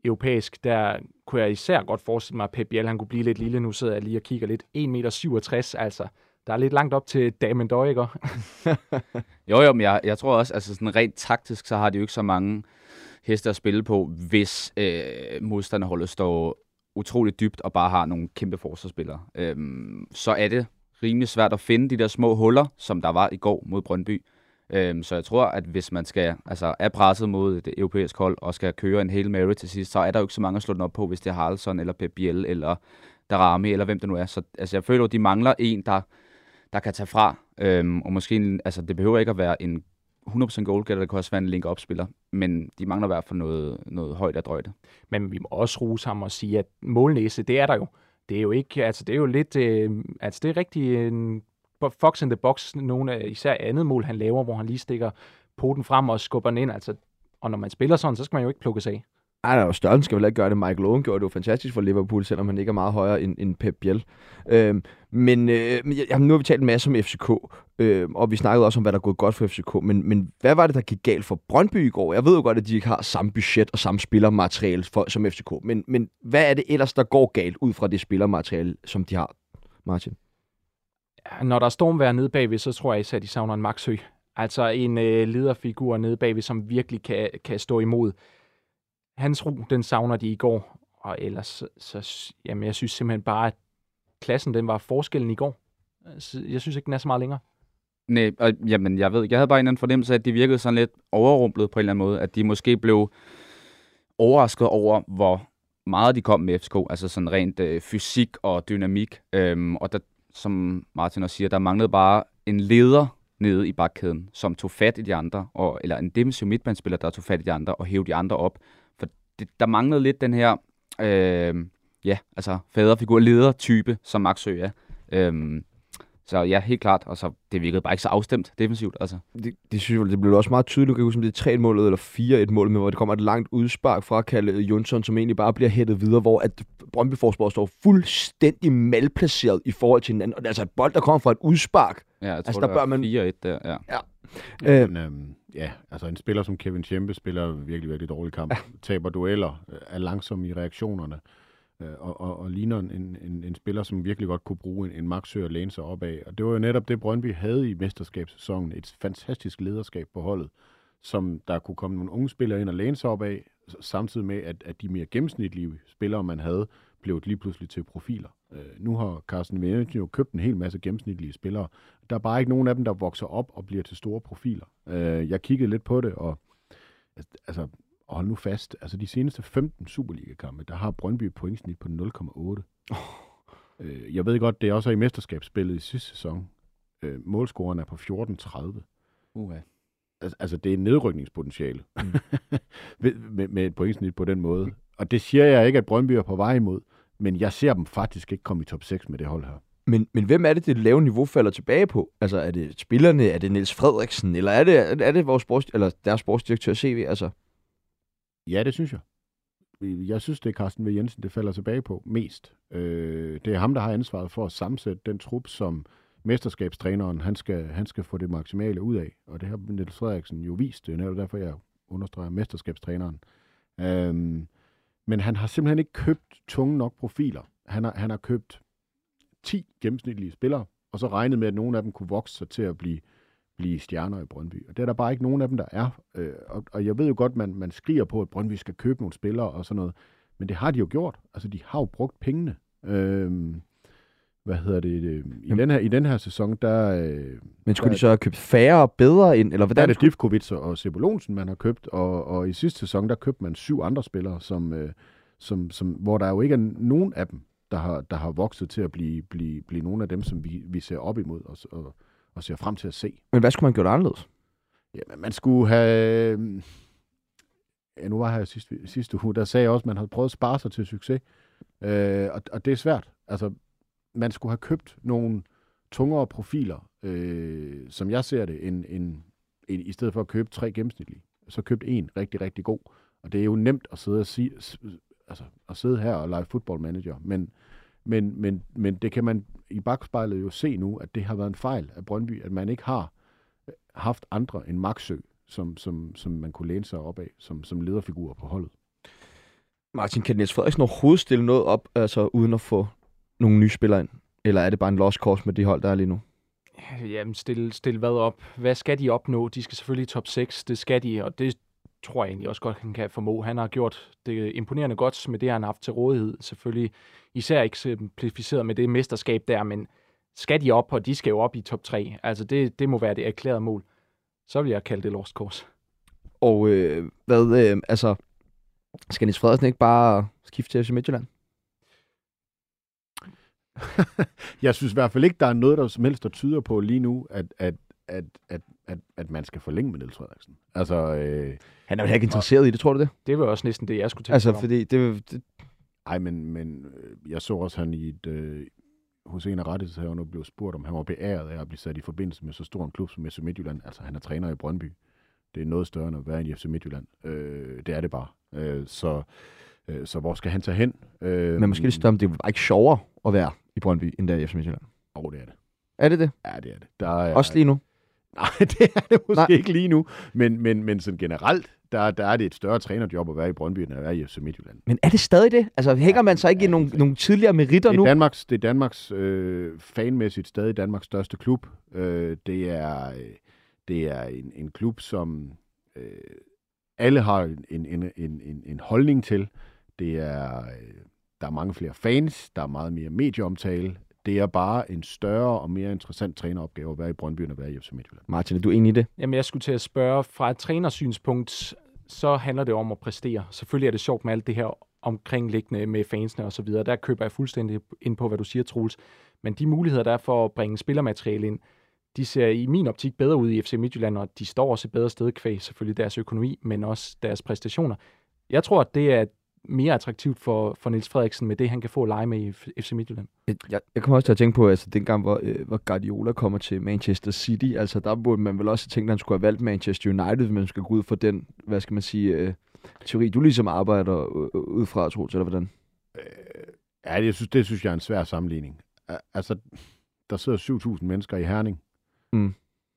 europæisk. Der kunne jeg især godt forestille mig, at Pep Biel, han kunne blive lidt lille. Nu sidder jeg lige og kigger lidt. 1,67 meter, altså. Der er lidt langt op til Damon Døjger. Jo, jo, men jeg, jeg tror også, altså sådan rent taktisk, så har de jo ikke så mange heste at spille på, hvis øh, modstanderholdet står utroligt dybt og bare har nogle kæmpe forsvarsspillere. Øhm, så er det rimelig svært at finde de der små huller, som der var i går mod Brøndby. Øhm, så jeg tror, at hvis man skal, altså er presset mod et europæisk hold og skal køre en hel Mary til sidst, så er der jo ikke så mange at slå den op på, hvis det er Haraldsson eller Pep Biel eller Darami eller hvem det nu er. Så altså, jeg føler, at de mangler en, der, der kan tage fra. Øhm, og måske, en, altså det behøver ikke at være en 100% goalgetter, det kan også være en link-up-spiller, men de mangler i hvert fald noget, noget højt af drøjte. Men vi må også rose ham og sige, at målnæse, det er der jo. Det er jo ikke, altså det er jo lidt, øh, altså det er rigtig en fox in the box, nogle af især andet mål, han laver, hvor han lige stikker poten frem og skubber den ind, altså og når man spiller sådan, så skal man jo ikke plukkes af. Ej, nej, størrelsen skal vel ikke gøre det. Michael Owen gjorde det jo fantastisk for Liverpool, selvom han ikke er meget højere end, end Pep Biel. Øhm, men øh, men nu har vi talt en masse om FCK, øh, og vi snakkede også om, hvad der er gået godt for FCK. Men, men hvad var det, der gik galt for Brøndby i går? Jeg ved jo godt, at de ikke har samme budget og samme spillermateriale for, som FCK. Men, men hvad er det ellers, der går galt ud fra det spillermateriale, som de har, Martin? Når der er stormvær nede bagved, så tror jeg især, at de savner en Maxø. Altså en øh, lederfigur nede bagved, som virkelig kan, kan stå imod. Hans ro, den savner de i går. Og ellers, så, så jamen, jeg synes simpelthen bare, at klassen, den var forskellen i går. Altså, jeg synes ikke, den er så meget længere. Nej, og, jamen, jeg ved ikke. Jeg havde bare en anden fornemmelse af, at de virkede sådan lidt overrumplet på en eller anden måde. At de måske blev overrasket over, hvor meget de kom med FCK. Altså sådan rent øh, fysik og dynamik. Øhm, og der, som Martin også siger, der manglede bare en leder nede i bakkæden, som tog fat i de andre, og, eller en defensiv midtbanespiller, der tog fat i de andre og hævde de andre op. For det, der manglede lidt den her, øh, ja, altså faderfigur, leder-type, som Max Sø er. Øh, så ja, helt klart. Og så det virkede bare ikke så afstemt defensivt. Altså. Det, det synes jeg, det blev også meget tydeligt. Jeg kan huske, om det er 3-målet eller 4-1 mål, med, hvor det kommer et langt udspark fra Kalle Jonsson, som egentlig bare bliver hættet videre, hvor at Brøndby Forsborg står fuldstændig malplaceret i forhold til hinanden. Og det er altså et bold, der kommer fra et udspark. Ja, jeg tror, Altså, altså, der der bør var man- 4-1 der, ja. Ja, Øh. men, øhm, ja, altså en spiller som Kevin Tjempe spiller virkelig, virkelig dårlig kamp. Ja. Taber dueller, øh, er langsom i reaktionerne, øh, og, og, og ligner en, en, en spiller, som virkelig godt kunne bruge en, en maksø at læne sig op af. Og det var jo netop det, Brøndby havde i mesterskabssæsonen. Et fantastisk lederskab på holdet, som der kunne komme nogle unge spillere ind og læne sig op af, samtidig med, at, at de mere gennemsnitlige spillere, man havde, blev lige pludselig til profiler. Øh, nu har Carsten Venedig jo købt en hel masse gennemsnitlige spillere. Der er bare ikke nogen af dem, der vokser op og bliver til store profiler. Øh, jeg kiggede lidt på det, og altså, hold nu fast, altså de seneste 15 Superliga-kampe, der har Brøndby pointsnit på 0,8. Øh, jeg ved godt, det er også i mesterskabsspillet i sidste sæson. Øh, målscoren er på 14-30. Uh, Altså, altså det er nedrykningspotentiale Mm. med, med, med et pointsnit på den måde. Og det siger jeg ikke, at Brøndby er på vej imod, men jeg ser dem faktisk ikke komme i top 6 med det hold her. Men, men hvem er det, det lave niveau falder tilbage på? Altså, er det spillerne, er det Niels Frederiksen, eller er det, er det vores sports, eller deres sportsdirektør CV? Altså, Ja, det synes jeg. Jeg synes, det er Carsten V. Jensen, det falder tilbage på mest. Øh, det er ham, der har ansvaret for at sammensætte den trup, som mesterskabstræneren, han skal, han skal få det maksimale ud af. Og det har Niels Frederiksen jo vist. Det er netop derfor, jeg understreger mesterskabstræneren. Øhm, men han har simpelthen ikke købt tunge nok profiler. Han har, han har købt 10 gennemsnitlige spillere, og så regnet med, at nogle af dem kunne vokse sig til at blive, blive stjerner i Brøndby. Og det er der bare ikke nogen af dem, der er. Øh, og, og jeg ved jo godt, man, man skriger på, at Brøndby skal købe nogle spillere og sådan noget. Men det har de jo gjort. Altså, de har jo brugt pengene. Øh, hvad hedder det? øh, I, Jamen. den her, I den her sæson, der, øh, men skulle Der- de så have købt færre og bedre ind, eller der er hvordan? det Stifkovic og Sebulonsen, man har købt. Og, og i sidste sæson, der købte man syv andre spillere, som, øh, som, som, hvor der jo ikke er nogen af dem, der har, der har vokset til at blive, blive, blive nogle af dem, som vi, vi ser op imod og, og, og ser frem til at se. Men hvad skulle man gjort anderledes? Jamen, man skulle have... Ja, nu var jeg her sidste, sidste uge, der sagde jeg også, at man havde prøvet at spare sig til succes. Øh, og, og det er svært. Altså, man skulle have købt nogle tungere profiler, øh, som jeg ser det, en, en, en, i stedet for at købe tre gennemsnitlige. Så købt en rigtig, rigtig god. Og det er jo nemt at sidde, og sige, altså, at sidde her og lege football manager, men, men, men, men det kan man i bagspejlet jo se nu, at det har været en fejl af Brøndby, at man ikke har øh, haft andre end Maxø, som, som, som man kunne læne sig op af, som, som lederfigurer på holdet. Martin, kan Niels Frederiksen overhovedet stille noget op, altså uden at få nogle nye spillere ind? Eller er det bare en lost cause med det hold, der er lige nu? Jamen, stille, stille hvad op? Hvad skal de opnå? De skal selvfølgelig i top 6. Det skal de, og det tror jeg egentlig også godt, han kan formå. Han har gjort det imponerende godt med det, han har haft til rådighed. Selvfølgelig især eksemplificeret med det mesterskab der, men skal de op, og de skal jo op i top 3. Altså, det, det må være det erklærede mål. Så vil jeg kalde det lost course. Og øh, hvad, øh, altså, skal Niels Frederiksen ikke bare skifte til FC Midtjylland? Jeg synes i hvert fald ikke, der er noget, der som helst, der tyder på lige nu, at, at, at, at, at, at man skal forlænge med Niels Frederiksen. Altså, øh, Han er jo ikke interesseret i det, tror du det? Det var også næsten det, jeg skulle tænke Altså, på. fordi det, det, ej, men, men øh, jeg så også, han i et, øh, hos en af rettighedshaverne blev spurgt, om han var beæret af at blive sat i forbindelse med så stor en klub som FC Midtjylland. Altså, han er træner i Brøndby. Det er noget større end at være i FC Midtjylland. Øh, det er det bare. Øh, så, øh, så hvor skal han tage hen? Øh, men måske det større, men det er bare ikke sjovere at være i Brøndby, end der i FC Midtjylland. Åh, oh, det er det. Er det det? Ja, det er det. Der er, Også lige nu? Nej, det er det måske Nej. Ikke lige nu. Men, men, men sådan generelt, der, der er det et større trænerjob at være i Brøndby, end at være i FC Midtjylland. Men er det stadig det? Altså, hænger man så ikke i Ja, nogle, det- nogle tidligere meritter Det nu? er Danmarks, det er Danmarks øh, fanmæssigt stadig Danmarks største klub. Øh, det er, det er en, en klub, som øh, alle har en, en, en, en, en holdning til. Det er, øh, der er mange flere fans, der er meget mere medieomtale. Det er bare en større og mere interessant træneropgave at være i Brøndby, end at være i FC Midtjylland. Martin, er du enig i det? Jamen, jeg skulle til at spørge, fra et trænersynspunkt, så handler det om at præstere. Selvfølgelig er det sjovt med alt det her omkringliggende med fansene og så videre. Der køber jeg fuldstændig ind på, hvad du siger, Troels. Men de muligheder, der er for at bringe spillermateriale ind, de ser i min optik bedre ud i FC Midtjylland, og de står også et bedre sted kvæg, selvfølgelig deres økonomi, men også deres præstationer. Jeg tror, at det er mere attraktivt for, for Niels Frederiksen med det, han kan få at lege med i FC Midtjylland. Jeg, jeg kommer også til at tænke på, altså dengang, hvor, øh, hvor Guardiola kommer til Manchester City, altså der burde man vel også tænke, at han skulle have valgt Manchester United, hvis man skal gå ud for den, hvad skal man sige, øh, teori, du ligesom arbejder øh, ud fra, Troels, eller hvordan? Ja, det synes, det synes jeg er en svær sammenligning. Al- Altså, der sidder 7.000 mennesker i Herning. Mm.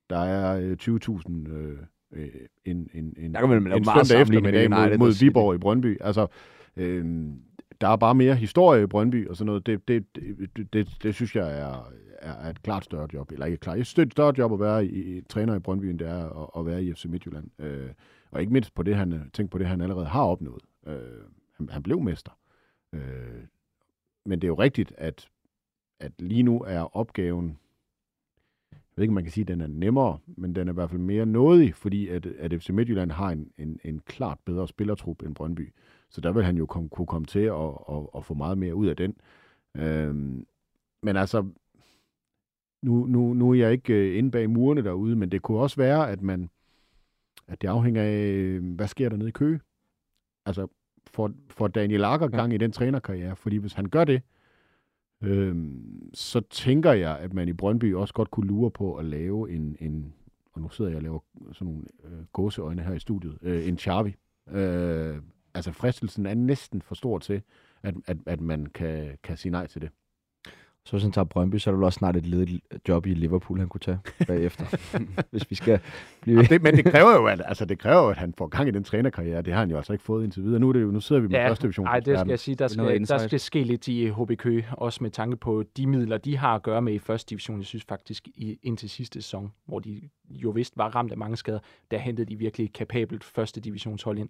Der er øh, 20.000 øh, øh, en, en, en, Der kan man lave en søndag eftermiddag mod, United mod. Viborg i Brøndby. Altså, øh, der er bare mere historie i Brøndby og sådan noget. Det, det, det, det, det synes jeg er, er, et klart større job. Eller ikke klart. Jeg synes, det er et større job at være i, i, træner i Brøndby, end det er at, at være i FC Midtjylland. Øh, og ikke mindst på det, han, tænk på det, han allerede har opnået. Øh, han, han blev mester. Øh, men det er jo rigtigt, at, at lige nu er opgaven, jeg ved ikke, om man kan sige, at den er nemmere, men den er i hvert fald mere nådig, fordi at, at FC Midtjylland har en, en, en klart bedre spillertrup end Brøndby. Så der vil han jo kom, kunne komme til at, at, at få meget mere ud af den. Øhm, men altså, nu, nu, nu er jeg ikke øh, inde bag murene derude, men det kunne også være, at man at det afhænger af, hvad sker der nede i Køge. Altså, får, får Daniel Akker gang i den trænerkarriere, fordi hvis han gør det, øhm, så tænker jeg, at man i Brøndby også godt kunne lure på at lave en, en og nu sidder jeg og laver sådan nogle øh, gåseøjne her i studiet, øh, en Charvi. Øh, altså fristelsen er næsten for stor til, at, at, at man kan, kan sige nej til det. Så hvis han tager Brøndby, så er der også snart et ledigt job i Liverpool, han kunne tage bagefter. hvis vi skal blive... det, men det kræver jo, at, altså, det kræver, at han får gang i den trænerkarriere. Det har han jo altså ikke fået indtil videre. Nu, er det jo, nu sidder vi med ja, første division. Nej, det skal jeg sige. Der skal, der skal ske lidt i HB Køge, også med tanke på de midler, de har at gøre med i første division. Jeg synes faktisk, i, indtil sidste sæson, hvor de jo vist var ramt af mange skader, der hentede de virkelig kapabelt første divisionshold ind.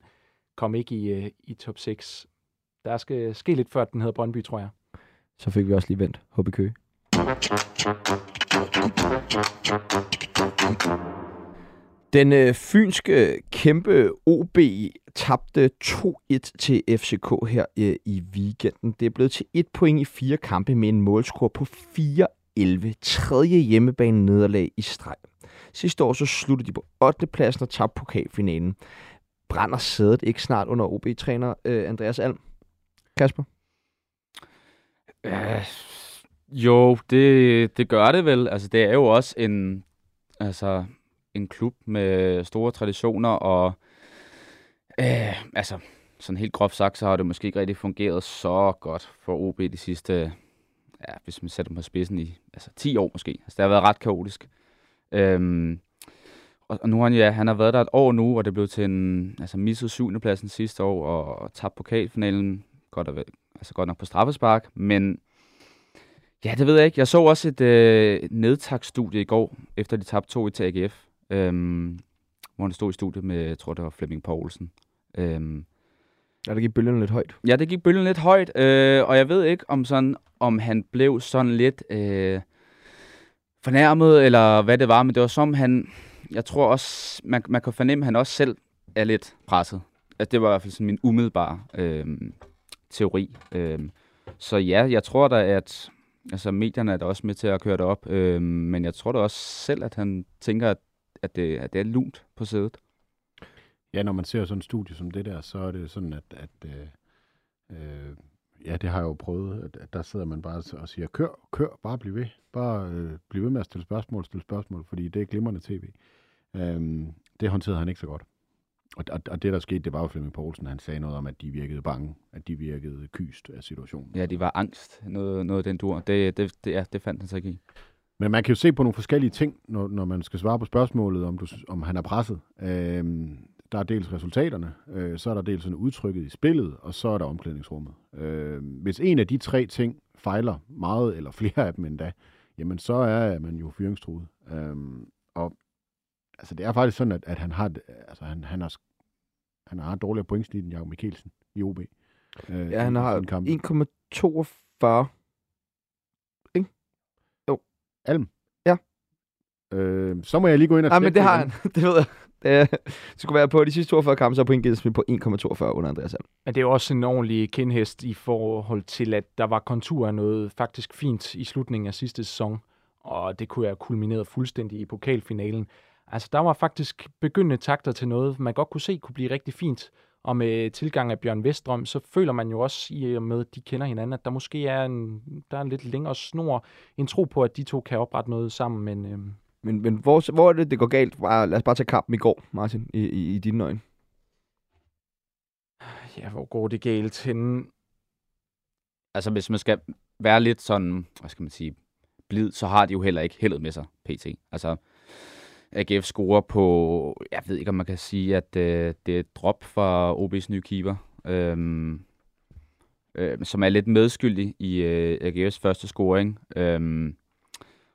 Kom ikke i, øh, i top 6. Der skal ske lidt før, den hedder Brøndby, tror jeg så fik vi også lige vendt HB Køge. Den øh, fynske øh, kæmpe OB tabte 2-1 til FCK her øh, i weekenden. Det er blevet til et point i fire kampe med en målscore på 4-11. Tredje hjemmebane nederlag i streg. Sidste år så sluttede de på 8. pladsen og tabte pokalfinalen. Brænder sædet ikke snart under OB-træner øh, Andreas Alm? Kasper? Ja, jo, det, det gør det vel. Altså, det er jo også en, altså, en klub med store traditioner, og øh, altså, sådan helt groft sagt, så har det måske ikke rigtig fungeret så godt for OB de sidste, ja, hvis man sætter dem på spidsen i altså 10 år måske. Altså, det har været ret kaotisk. Øhm, og, og nu har han, ja, han har været der et år nu, og det blev til en altså, misset syvende pladsen sidste år, og, og tabt pokalfinalen godt, og, altså godt nok på straffespark, men ja, det ved jeg ikke. Jeg så også et øh, nedtagsstudie i går, efter de tabte to i til AGF, øhm, hvor han stod i studiet med, jeg tror det var Flemming Poulsen. Øhm, ja, det gik bølgen lidt højt. Ja, det gik bølgen lidt højt, øh, og jeg ved ikke, om, sådan, om han blev sådan lidt øh, fornærmet, eller hvad det var, men det var som han, jeg tror også, man, man kan fornemme, at han også selv er lidt presset. Altså, det var i hvert fald sådan min umiddelbare øh, teori. Øh, så ja, jeg tror da, at altså, medierne er da også med til at køre det op, øh, men jeg tror da også selv, at han tænker, at, at, det, at det er lunt på sædet. Ja, når man ser sådan en studie som det der, så er det sådan, at, at øh, øh, ja, det har jeg jo prøvet, at, at der sidder man bare og siger, kør, kør, bare bliv ved. Bare øh, bliv ved med at stille spørgsmål, stille spørgsmål, fordi det er glimrende tv. Øh, det håndterede han ikke så godt. Og, og, og det, der skete, det var jo Flemming Poulsen, han sagde noget om, at de virkede bange, at de virkede kyst af situationen. Ja, de var angst, noget, noget af den dur. Det, det, det, ja, det fandt han sig ikke i. Men man kan jo se på nogle forskellige ting, når, når man skal svare på spørgsmålet, om, du, om han er presset. Øhm, der er dels resultaterne, øh, så er der dels sådan udtrykket i spillet, og så er der omklædningsrummet. Øh, hvis en af de tre ting fejler meget, eller flere af dem endda, jamen så er man jo fyringstruet. Øh, og altså det er faktisk sådan, at, at han har, altså han, han har, han har dårligere pointsnit end Jacob Mikkelsen i OB. Øh, ja, han har 1,42. Ikke? Jo. Alm? Ja. Øh, så må jeg lige gå ind og Nej, men det har han. det ved jeg. Det, skulle være på de sidste 42 kampe, så er pointgennemsnit på 1,42 under Andreas Alm. Men det er også en ordentlig kindhest i forhold til, at der var kontur af noget faktisk fint i slutningen af sidste sæson, og det kunne have kulmineret fuldstændig i pokalfinalen. Altså, der var faktisk begyndende takter til noget, man godt kunne se kunne blive rigtig fint. Og med tilgang af Bjørn Vestrøm, så føler man jo også, i og med, at de kender hinanden, at der måske er en, der er en lidt længere snor, en tro på, at de to kan oprette noget sammen. Men, øhm... men, men hvor, hvor er det, det går galt? Bare, lad os bare tage kampen i går, Martin, i, i, i dine øjne. Ja, hvor går det galt hen? Altså, hvis man skal være lidt sådan, hvad skal man sige, blid, så har de jo heller ikke heldet med sig, PT. Altså, AGF scorer på, jeg ved ikke, om man kan sige, at øh, det er et drop fra OB's nye keeper, øh, øh, som er lidt medskyldig i øh, AGF's første scoring. Øh,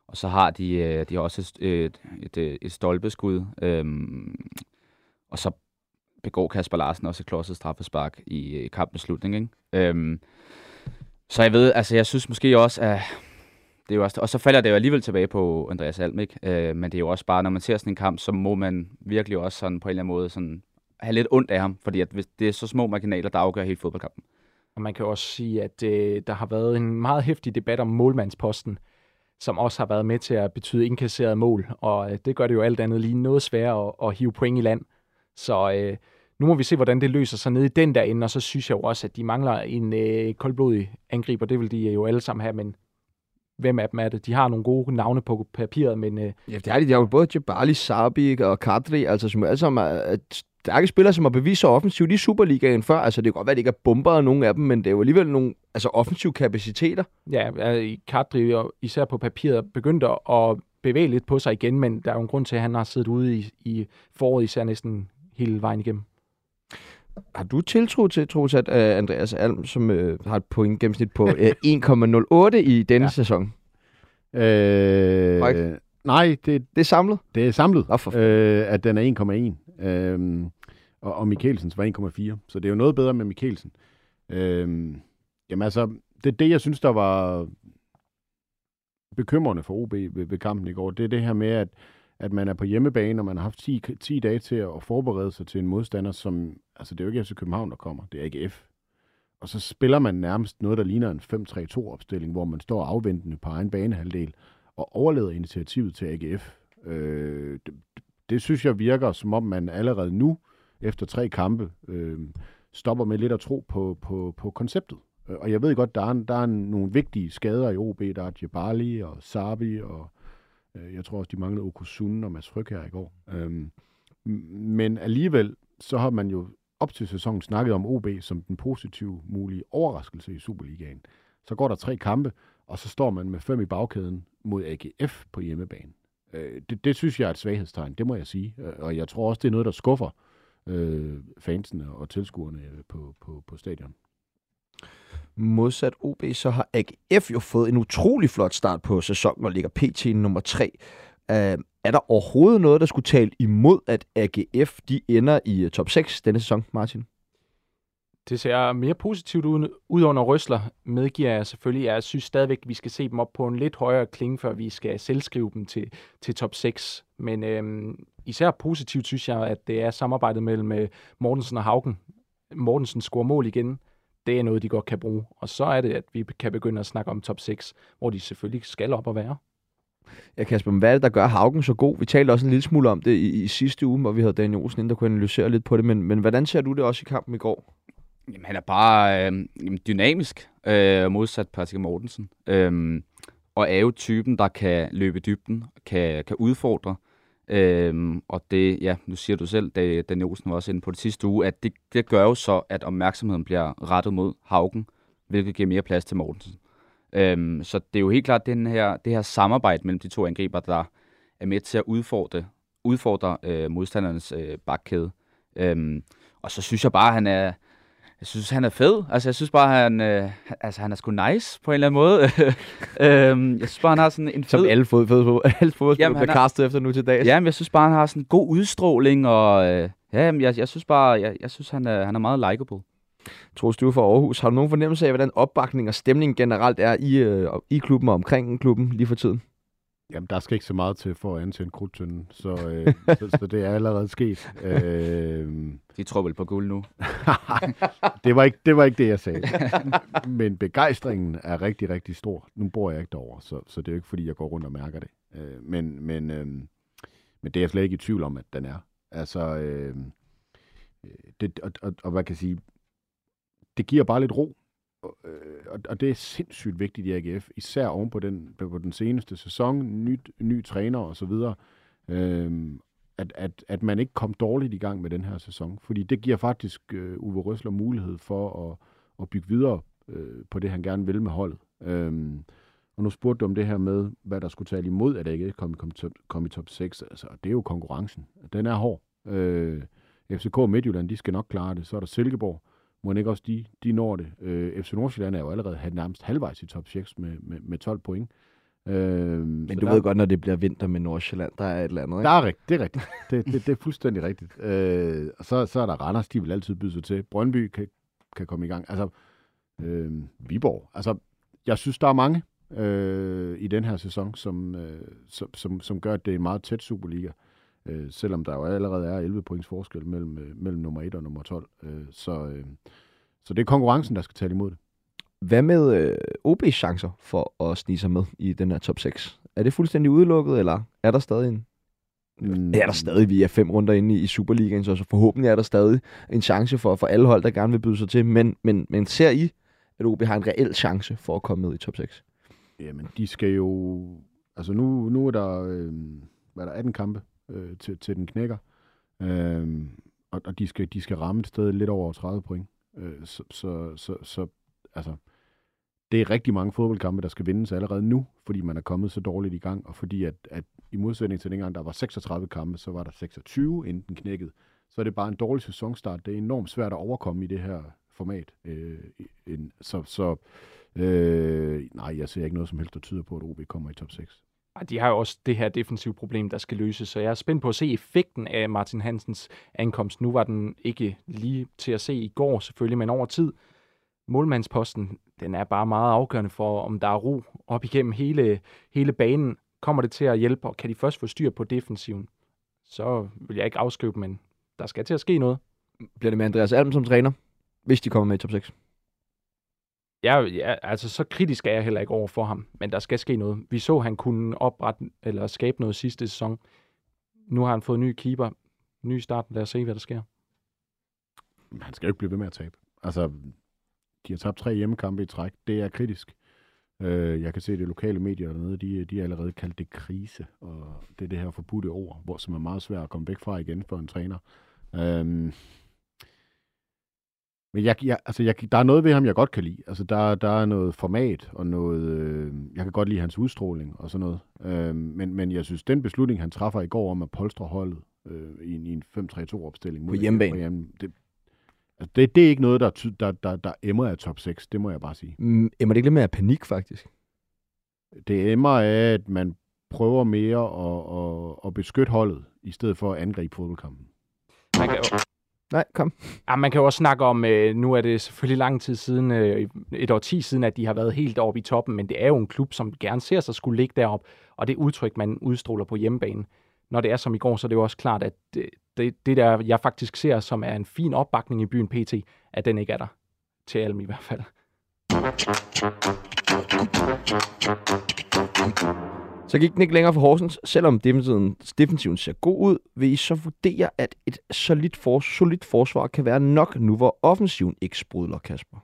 og så har de, øh, de har også et, et, et, øh, et stolpeskud, øh, og så begår Kasper Larsen også et klodset straffespark i, i kampens slutning. Ikke? Øhm, så jeg ved, altså jeg synes måske også, at det er jo også, og så falder det jo alligevel tilbage på Andreas Alm, ikke? Øh, men det er jo også bare, når man ser sådan en kamp, så må man virkelig også sådan på en eller anden måde sådan have lidt ondt af ham, fordi at hvis det er så små marginaler, der afgør hele fodboldkampen. Og man kan også sige, at øh, der har været en meget hæftig debat om målmandsposten, som også har været med til at betyde indkasseret mål, og øh, det gør det jo alt andet lige noget sværere at, at hive point i land. Så øh, nu må vi se, hvordan det løser sig ned i den der ende, og så synes jeg jo også, at de mangler en øh, koldblodig angriber. Det vil de jo alle sammen have, men hvem af dem er det. De har nogle gode navne på papiret, men øh, Ja, det er de. De har jo både Jabali, Sabi og Kadri, altså som alle sammen er stærke spillere, som har bevist sig offensivt i Superligaen før. Altså det kan godt være, at det ikke er bomber af nogen af dem, men det er jo alligevel nogle altså, offensive kapaciteter. ja, øh, Kadri og især på papiret begyndte at bevæge lidt på sig igen, men der er jo en grund til, at han har siddet ude i, i foråret især næsten hele vejen igennem. Har du tiltro til, Troels, at uh, Andreas Alm, som uh, har et point gennemsnit på uh, 1,08 i denne ja. Sæson? Øh, Korrekt. nej, det, Det er samlet? det er samlet, Nå, for øh, at den er 1,1. Øhm, og, og Mikkelsens var 1,4. Så det er jo noget bedre med Mikkelsen. Øhm, jamen altså, det er det, jeg synes, der var bekymrende for OB ved, ved kampen i går. Det er det her med, at, at man er på hjemmebane, og man har haft 10, 10 dage til at forberede sig til en modstander, som... Altså, det er jo ikke FC København, der kommer. Det er AGF. Og så spiller man nærmest noget, der ligner en 5-3-2-opstilling, hvor man står afventende på egen banehalvdel og overlader initiativet til AGF. Øh, det, det synes jeg virker, som om man allerede nu, efter tre kampe, øh, stopper med lidt at tro på, på, på konceptet. Øh, og jeg ved godt, der er, der er nogle vigtige skader i OB. Der er Djibali og Sabi, og Øh, jeg tror også, de manglede Okusun og Mads Fryg her i går. Øhm, men alligevel, så har man jo op til sæsonen snakket om OB som den positive mulige overraskelse i Superligaen. Så går der tre kampe, og så står man med fem i bagkæden mod AGF på hjemmebane. Øh, det, det synes jeg er et svaghedstegn, det må jeg sige. Øh, og jeg tror også, det er noget, der skuffer øh, fansene og tilskuerne på, på, på stadion. Modsat OB, så har AGF jo fået en utrolig flot start på sæsonen og ligger pt. nummer 3. Uh, øhm, er der overhovedet noget, der skulle tale imod, at AGF de ender i øh, top 6 denne sæson, Martin? Det ser mere positivt ud, ud under Røsler, medgiver jeg selvfølgelig. Jeg synes stadigvæk, at vi skal se dem op på en lidt højere klinge, før vi skal selvskrive dem til, til top 6. Men øhm, især positivt synes jeg, at det er samarbejdet mellem øh, Mortensen og Haugen. Mortensen scorer mål igen. Det er noget, de godt kan bruge. Og så er det, at vi kan begynde at snakke om top 6, hvor de selvfølgelig skal op og være. Ja, Kasper, men hvad er det, der gør Haugen så god? Vi talte også en lille smule om det i, i sidste uge, hvor vi havde Daniel Olsen inde, der kunne analysere lidt på det. Men, men hvordan ser du det også i kampen i går? Jamen, han er bare øh, dynamisk, øh, modsat Patrick Mortensen. Øhm, og er jo typen, der kan løbe dybden, kan, kan udfordre. Øhm, og det, ja, nu siger du selv, da Daniel Olsen var også inde på det sidste uge, at det, det gør jo så, at opmærksomheden bliver rettet mod Haugen, hvilket giver mere plads til Mortensen. Øhm, så det er jo helt klart den her, det her samarbejde mellem de to angriber, der er med til at udfordre, udfordre øh, modstandernes øh, bakkæde. Øhm, og så synes jeg bare, at han er, jeg synes, han er fed. Altså, jeg synes bare, han, øh, altså, han er sgu nice på en eller anden måde. øhm, jeg synes bare, han har sådan en fed... Som alle fod, fod, fod, alle fodboldspillere Jamen, bliver er- kastet efter nu til dags. Ja, men jeg synes bare, han har sådan en god udstråling, og øh, ja, jeg, jeg synes bare, jeg, jeg synes, han er, han er meget likable. Troels, du fra Aarhus. Har du nogen fornemmelse af, hvordan opbakning og stemning generelt er i, øh, i klubben og omkring klubben lige for tiden? Jamen, der skal ikke så meget til for at antænde krudtønden, så, øh, så, så det er allerede sket. Øh, De tror vel på guld nu. det, var ikke, det var ikke det, jeg sagde. Men begejstringen er rigtig, rigtig stor. Nu bor jeg ikke derovre, så, så det er jo ikke, fordi jeg går rundt og mærker det. Øh, men, men, øh, men det er jeg slet ikke i tvivl om, at den er. Altså, øh, det, og, og, og hvad kan jeg sige, det giver bare lidt ro. Og, øh, og, og det er sindssygt vigtigt i AGF, især oven på den, på den seneste sæson, nyt, ny træner og så videre. Øh, at, at, at man ikke kom dårligt i gang med den her sæson. Fordi det giver faktisk øh, Uwe Røsler mulighed for at, at bygge videre øh, på det, han gerne vil med holdet. Øhm, og nu spurgte du om det her med, hvad der skulle tale imod, at AGF kom, kom, top, kom i top 6. Altså, det er jo konkurrencen. Den er hård. Øh, FCK og Midtjylland, de skal nok klare det. Så er der Silkeborg. Må ikke også de, de når det. Øh, FC Nordsjælland er jo allerede nærmest halvvejs i top 6 med, med, med 12 point. Øh, Men du ved godt, når det bliver vinter med Nordsjælland, der er et eller andet, ikke? Der er rigtigt, det er rigtigt. Det, det, det er fuldstændig rigtigt. Øh, og så, så er der Randers, de vil altid byde sig til. Brøndby kan, kan komme i gang. Altså, øh, Viborg. Altså, jeg synes, der er mange øh, i den her sæson, som, øh, som, som, som gør, at det er en meget tæt Superliga. Øh, selvom der jo allerede er 11 points forskel mellem, øh, mellem nummer 1 og nummer 12. Øh, så, øh, så det er konkurrencen, der skal tale imod det. Hvad med øh, OB's chancer for at snige sig med i den her top 6? Er det fuldstændig udelukket, eller er der stadig en... Mm. Er der stadig, vi er fem runder inde i, i Superligaen, så forhåbentlig er der stadig en chance for, for alle hold, der gerne vil byde sig til. Men, men, men ser I, at OB har en reel chance for at komme med i top 6? Jamen, de skal jo... Altså, nu, nu er der, øh, hvad er der 18 kampe øh, til, til den knækker. Øh, og og de, skal, de skal ramme et sted lidt over 30 point. Øh, så, så, så, så, altså, det er rigtig mange fodboldkampe, der skal vindes allerede nu, fordi man er kommet så dårligt i gang, og fordi at, at i modsætning til dengang, der var 36 kampe, så var der 26, inden den knækkede. Så er det bare en dårlig sæsonstart. Det er enormt svært at overkomme i det her format. Øh, en, så så øh, nej, jeg ser ikke noget som helst, der tyder på, at OB kommer i top 6. Ah, de har jo også det her defensive problem, der skal løses, så jeg er spændt på at se effekten af Martin Hansens ankomst. Nu var den ikke lige til at se i går selvfølgelig, men over tid. Målmandsposten, den er bare meget afgørende for, om der er ro op igennem hele, hele banen. Kommer det til at hjælpe, og kan de først få styr på defensiven, så vil jeg ikke afskrive dem, men der skal til at ske noget. Bliver det med Andreas Alm som træner, hvis de kommer med i top 6? Ja, ja, altså så kritisk er jeg heller ikke over for ham, men der skal ske noget. Vi så, at han kunne oprette eller skabe noget sidste sæson. Nu har han fået en ny keeper, ny start. Lad os se, hvad der sker. Han skal jo ikke blive ved med at tabe. Altså, de har tabt tre hjemmekampe i træk. Det er kritisk. Øh, jeg kan se, at det lokale medier dernede, de, de har allerede kaldt det krise, og det er det her forbudte ord, hvor, som er meget svært at komme væk fra igen for en træner. Øh, men jeg, jeg, altså jeg, der er noget ved ham, jeg godt kan lide. Altså der, der er noget format og noget... Øh, jeg kan godt lide hans udstråling og sådan noget. Øh, men, men jeg synes, den beslutning, han træffer i går om at polstre holdet øh, i, en, i en 5-3-2-opstilling... På hjemmebane. Det, altså det, det er ikke noget, der, der, der, der emmer af top 6, det må jeg bare sige. Mm, emmer det ikke lidt mere af panik, faktisk? Det emmer af, at man prøver mere at, at, at beskytte holdet, i stedet for at angribe fodboldkampen. Man kan Nej, kom. ja, man kan jo også snakke om, øh, nu er det selvfølgelig lang tid siden, øh, et år ti siden, at de har været helt oppe i toppen, men det er jo en klub, som gerne ser sig skulle ligge derop, og det udtryk, man udstråler på hjemmebane. Når det er som i går, så er det jo også klart, at det, det, det der, jeg faktisk ser, som er en fin opbakning i byen PT, at den ikke er der. Til Alm i hvert fald. Så gik den ikke længere for Horsens, selvom defensiven, defensiven ser god ud, vil I så vurdere, at et solidt, for, solidt forsvar kan være nok nu, hvor offensiven ikke sprudler, Kasper?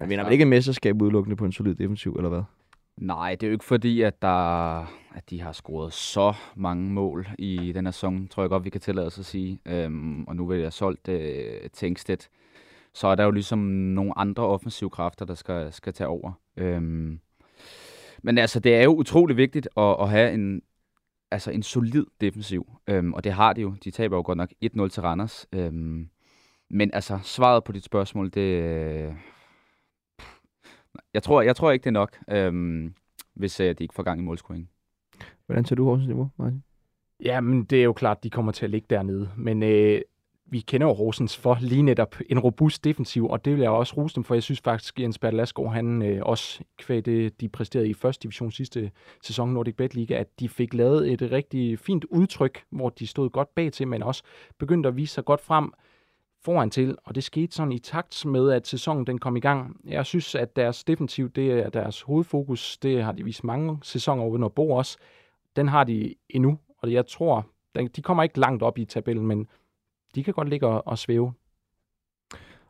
Man vinder man ikke et mesterskab udelukkende på en solid defensiv, eller hvad? Nej, det er jo ikke fordi, at, der, at de har scoret så mange mål i den her sæson, tror jeg godt, vi kan tillade os at sige. Øhm, og nu vil jeg solgt øh, Tengsted. Så er der jo ligesom nogle andre offensive kræfter, der skal, skal tage over. Øhm, men altså, det er jo utrolig vigtigt at, at have en, altså en solid defensiv. Øhm, og det har de jo. De taber jo godt nok 1-0 til Randers. Øhm, men altså, svaret på dit spørgsmål, det... Øh, jeg, tror, jeg tror ikke, det er nok, øhm, hvis øh, de ikke får gang i målscoring. Hvordan ser du Horsens niveau, Martin? Ja, men det er jo klart, de kommer til at ligge dernede. Men øh, vi kender jo Rosens for lige netop en robust defensiv, og det vil jeg også rose dem for. Jeg synes faktisk, Jens Bertel han øh, også kvæg det, de præsterede i første division sidste sæson Nordic Bet Liga, at de fik lavet et rigtig fint udtryk, hvor de stod godt bag til, men også begyndte at vise sig godt frem foran til, og det skete sådan i takt med, at sæsonen den kom i gang. Jeg synes, at deres defensiv, det er deres hovedfokus, det har de vist mange sæsoner over Bo også. Den har de endnu, og jeg tror, de kommer ikke langt op i tabellen, men de kan godt ligge og, og svæve.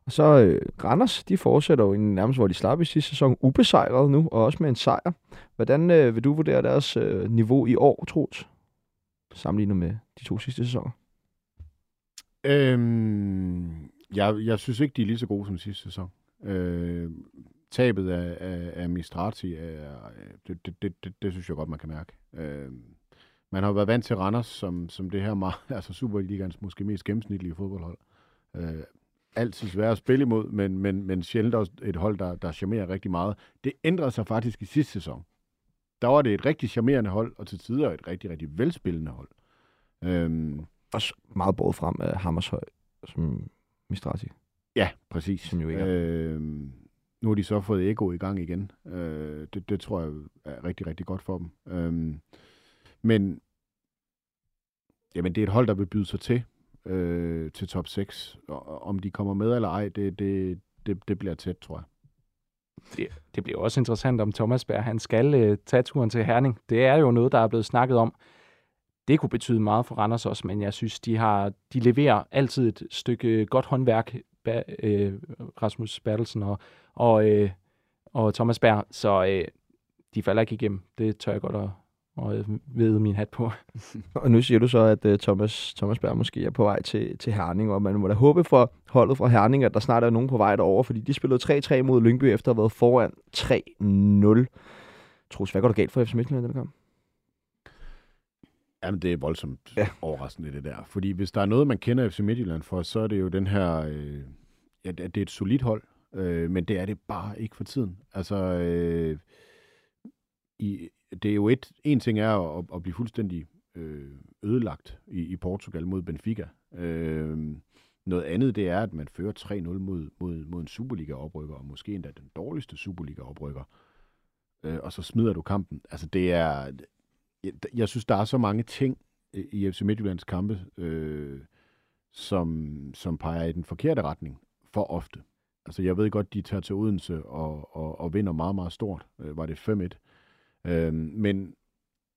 Og så øh, Randers, de fortsætter jo en nærmest, hvor de slap i sidste sæson, ubesejret nu, og også med en sejr. Hvordan øh, vil du vurdere deres øh, niveau i år, Troels, sammenlignet med de to sidste sæsoner? Øhm, jeg, jeg synes ikke, de er lige så gode som sidste sæson. Øh, tabet af, af, af Mistrati, er, det, det, det, det, det synes jeg godt, man kan mærke. Øh, man har været vant til Randers, som, som det her meget, altså Superligans måske mest gennemsnitlige fodboldhold. Øh, altid svært at spille imod, men, men, men sjældent også et hold, der, der charmerer rigtig meget. Det ændrede sig faktisk i sidste sæson. Der var det et rigtig charmerende hold, og til tider et rigtig, rigtig velspillende hold. Øhm, Også meget båret frem af Hammershøj, som Mistrati. Ja, præcis. Som jo ikke øhm, nu har de så fået Ego i gang igen. Øh, det, det tror jeg er rigtig, rigtig godt for dem. Øhm, men jamen, det er et hold, der vil byde sig til øh, til top 6. Og, om de kommer med eller ej, det, det, det, det bliver tæt, tror jeg. Det, det bliver også interessant, om Thomas Berg han skal øh, tage turen til Herning. Det er jo noget, der er blevet snakket om. Det kunne betyde meget for Randers også, men jeg synes, de, har, de leverer altid et stykke godt håndværk, ba, øh, Rasmus Bertelsen og, og, øh, og Thomas Berg, så øh, de falder ikke igennem. Det tør jeg godt at, at vide min hat på. Og nu siger du så, at uh, Thomas, Thomas Berg måske er på vej til, til Herning, og man må da håbe for holdet fra Herning, at der snart er nogen på vej derover, fordi de spillede 3-3 mod Lyngby efter at have været foran 3-0. Troels, hvad går der galt for FC Midtjylland den kamp? Jamen, det er voldsomt Ja. ja. overraskende, det der. Fordi hvis der er noget, man kender FC Midtjylland for, så er det jo den her... Øh, ja, det det er et solidt hold, øh, men det er det bare ikke for tiden. Altså, øh, i, det er jo et... En ting er at, at blive fuldstændig øh, ødelagt i, i Portugal mod Benfica. Øh, noget andet, det er, at man fører 3-0 mod, mod, mod en Superliga-oprykker, og måske endda den dårligste Superliga-oprykker. Øh, og så smider du kampen. Altså, det er jeg, jeg synes, der er så mange ting i FC Midtjyllands kampe, øh, som, som peger i den forkerte retning for ofte. Altså, jeg ved godt, de tager til Odense og, og, og vinder meget, meget stort. Øh, var det 5-1. Øh, men,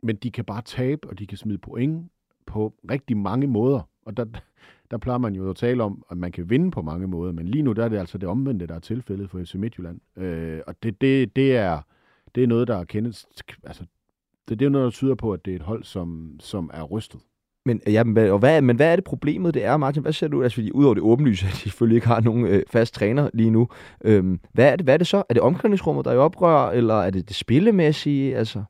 men de kan bare tabe, og de kan smide point på rigtig mange måder. Og der, der plejer man jo at tale om, at man kan vinde på mange måder, men lige nu der er det altså det omvendte, der er tilfældet for FC Midtjylland. Øh, og det, det, det, er, det er noget, der er kendt, altså det, det er noget, der tyder på, at det er et hold, som, som er rystet. Men, ja, men, og hvad, men hvad er det problemet, det er, Martin? Hvad ser du? Altså, fordi udover det åbenlyse, at de selvfølgelig ikke har nogen øh, fast træner lige nu. Øhm, hvad, er det, hvad er det så? Er det omklædningsrummet, der er i oprør, eller er det det spillemæssige? Altså,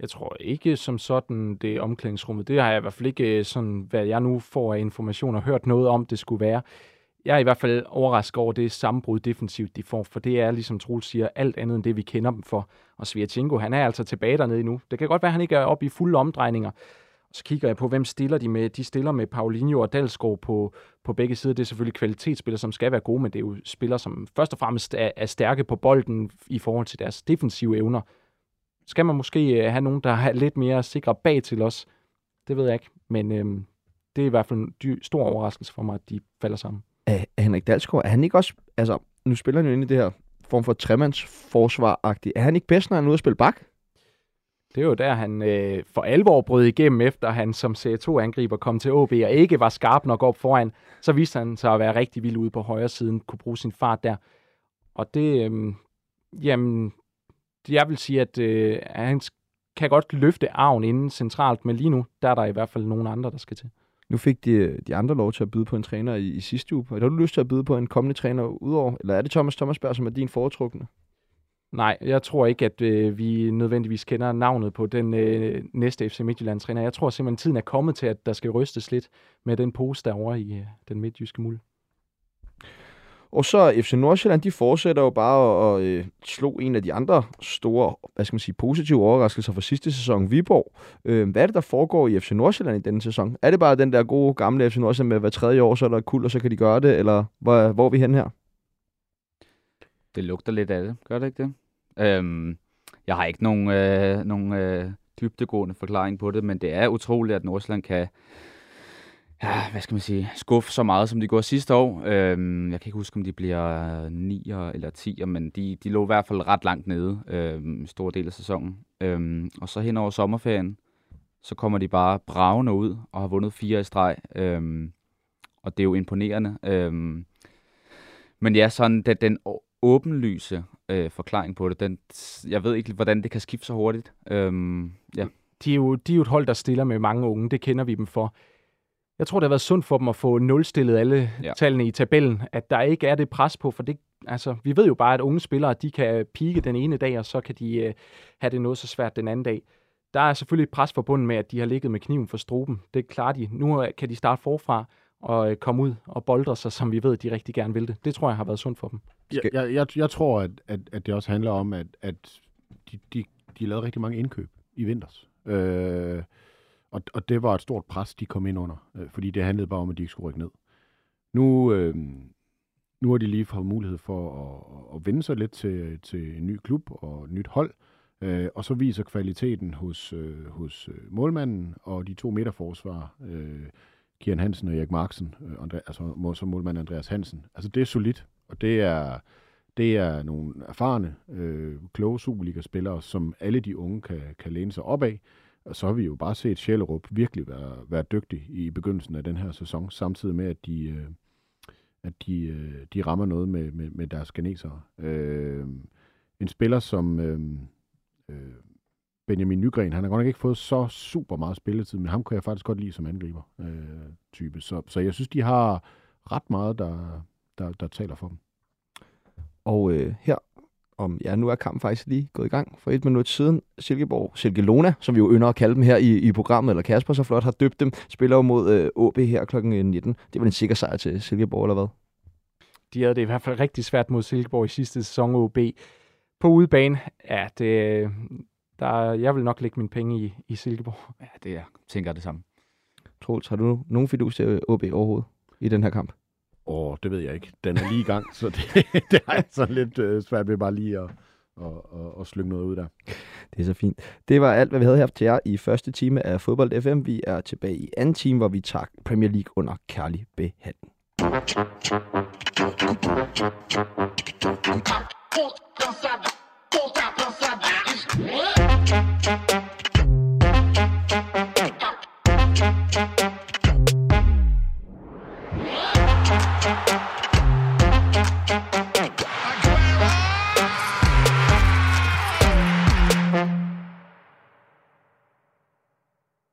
Jeg tror ikke som sådan, det er omklædningsrummet. Det har jeg i hvert fald ikke, øh, sådan, hvad jeg nu får af informationer, hørt noget om, det skulle være. Jeg er i hvert fald overrasket over det sammenbrud defensivt, de får, for det er, ligesom Troels siger, alt andet end det, vi kender dem for. Og Svirchenko, han er altså tilbage dernede nu. Det kan godt være, at han ikke er oppe i fulde omdrejninger. Så kigger jeg på, hvem stiller de med. De stiller med Paulinho og Dalsgaard på, på begge sider. Det er selvfølgelig kvalitetsspillere, som skal være gode, men det er jo spillere, som først og fremmest er, er stærke på bolden i forhold til deres defensive evner. Skal man måske øh, have nogen, der er lidt mere sikre bag til os? Det ved jeg ikke, men øhm, det er i hvert fald en dy- stor overraskelse for mig, at de falder sammen. er, er Henrik Dalsgaard, er han ikke også... Altså, nu spiller han jo ind i det her form for tremandsforsvar-agtigt. Er han ikke bedst, når han er ude at spille bak? Det er jo der, han øh, for alvor brød igennem, efter han som C2-angriber kom til OB og ikke var skarp nok op foran. Så viste han sig at være rigtig vild ude på højre siden, kunne bruge sin fart der. Og det, øh, jamen, jeg vil sige, at øh, han kan godt løfte arven inden centralt, men lige nu, der er der i hvert fald nogle andre, der skal til. Nu fik de, de andre lov til at byde på en træner i, i sidste uge. Har du lyst til at byde på en kommende træner udover? Eller er det Thomas Thomasberg, som er din foretrukne? Nej, jeg tror ikke, at øh, vi nødvendigvis kender navnet på den øh, næste FC Midtjylland-træner. Jeg tror simpelthen, tiden er kommet til, at der skal rystes lidt med den pose derovre i øh, den midtjyske muld. Og så FC Nordsjælland, de fortsætter jo bare at øh, slå en af de andre store, hvad skal man sige, positive overraskelser fra sidste sæson, Viborg. Øh, hvad er det, der foregår i FC Nordsjælland i denne sæson? Er det bare den der gode gamle FC Nordsjælland med hver tredje år, så er der kul, og så kan de gøre det, eller hvor, hvor er vi hen her? Det lugter lidt af det, gør det ikke det? Øhm, jeg har ikke nogen, øh, nogen øh, dybdegående forklaring på det, men det er utroligt, at Nordsjælland kan ja, hvad skal man sige, skuffe så meget, som de gjorde sidste år. Øhm, jeg kan ikke huske, om de bliver 9 eller 10, men de, de lå i hvert fald ret langt nede øhm, en stor del af sæsonen. Øhm, og så hen over sommerferien, så kommer de bare bravende ud og har vundet fire i streg. Øhm, og det er jo imponerende. Øhm, men ja, sådan den, den åbenlyse øh, forklaring på det, den, jeg ved ikke, hvordan det kan skifte så hurtigt. Øhm, ja. De er, jo, de er jo et hold, der stiller med mange unge. Det kender vi dem for. Jeg tror, det har været sundt for dem at få nulstillet alle Ja. tallene i tabellen, at der ikke er det pres på, for det, altså, vi ved jo bare, at unge spillere, de kan pike den ene dag, og så kan de øh, have det noget så svært den anden dag. Der er selvfølgelig et pres forbundet med, at de har ligget med kniven for struben. Det klarer de. Nu kan de starte forfra og øh, komme ud og boldre sig, som vi ved, at de rigtig gerne vil det. Det tror jeg har været sundt for dem. Jeg, jeg, jeg, jeg tror, at, at, at det også handler om, at, at de, de, de lavede rigtig mange indkøb i vinters. Øh, og, og det var et stort pres, de kom ind under, øh, fordi det handlede bare om, at de ikke skulle rykke ned. Nu, øh, nu har de lige fået mulighed for at, at vende sig lidt til, til en ny klub og et nyt hold, øh, og så viser kvaliteten hos, øh, hos øh, målmanden og de to midterforsvar, øh, Kian Hansen og Erik Marksen, øh, Andre, altså må- som målmand Andreas Hansen. Altså det er solidt, og det er, det er nogle erfarne, øh, kloge Superliga-spillere, som alle de unge kan, kan læne sig op af. Og så har vi jo bare set Sjællerup virkelig være, være dygtig i begyndelsen af den her sæson, samtidig med, at de, øh, at de, øh, de rammer noget med, med, med deres genesere. Øh, en spiller som øh, øh, Benjamin Nygren, han har godt nok ikke fået så super meget spilletid, men ham kan jeg faktisk godt lide som angriber øh, type. Så, så jeg synes, de har ret meget, der, der, der taler for dem. Og øh, her om, ja, nu er kampen faktisk lige gået i gang for et minut siden. Silkeborg, Silkelona, som vi jo ynder at kalde dem her i, i programmet, eller Kasper så flot har døbt dem, spiller jo mod øh, OB her kl. 19. Det var en sikker sejr til Silkeborg, eller hvad? De havde det i hvert fald rigtig svært mod Silkeborg i sidste sæson OB. På udebane, ja, det, der, jeg vil nok lægge mine penge i, i Silkeborg. Ja, det er, tænker det samme. Troels, har du nogen fidus til OB overhovedet i den her kamp? Åh, oh, det ved jeg ikke. Den er lige i gang, så det, det er sådan lidt øh, svært ved bare lige at, at, at, at slynge noget ud der. Det er så fint. Det var alt, hvad vi havde her til jer i første time af Fodbold FM. Vi er tilbage i anden time, hvor vi tager Premier League under kærlig behandling. Cansada.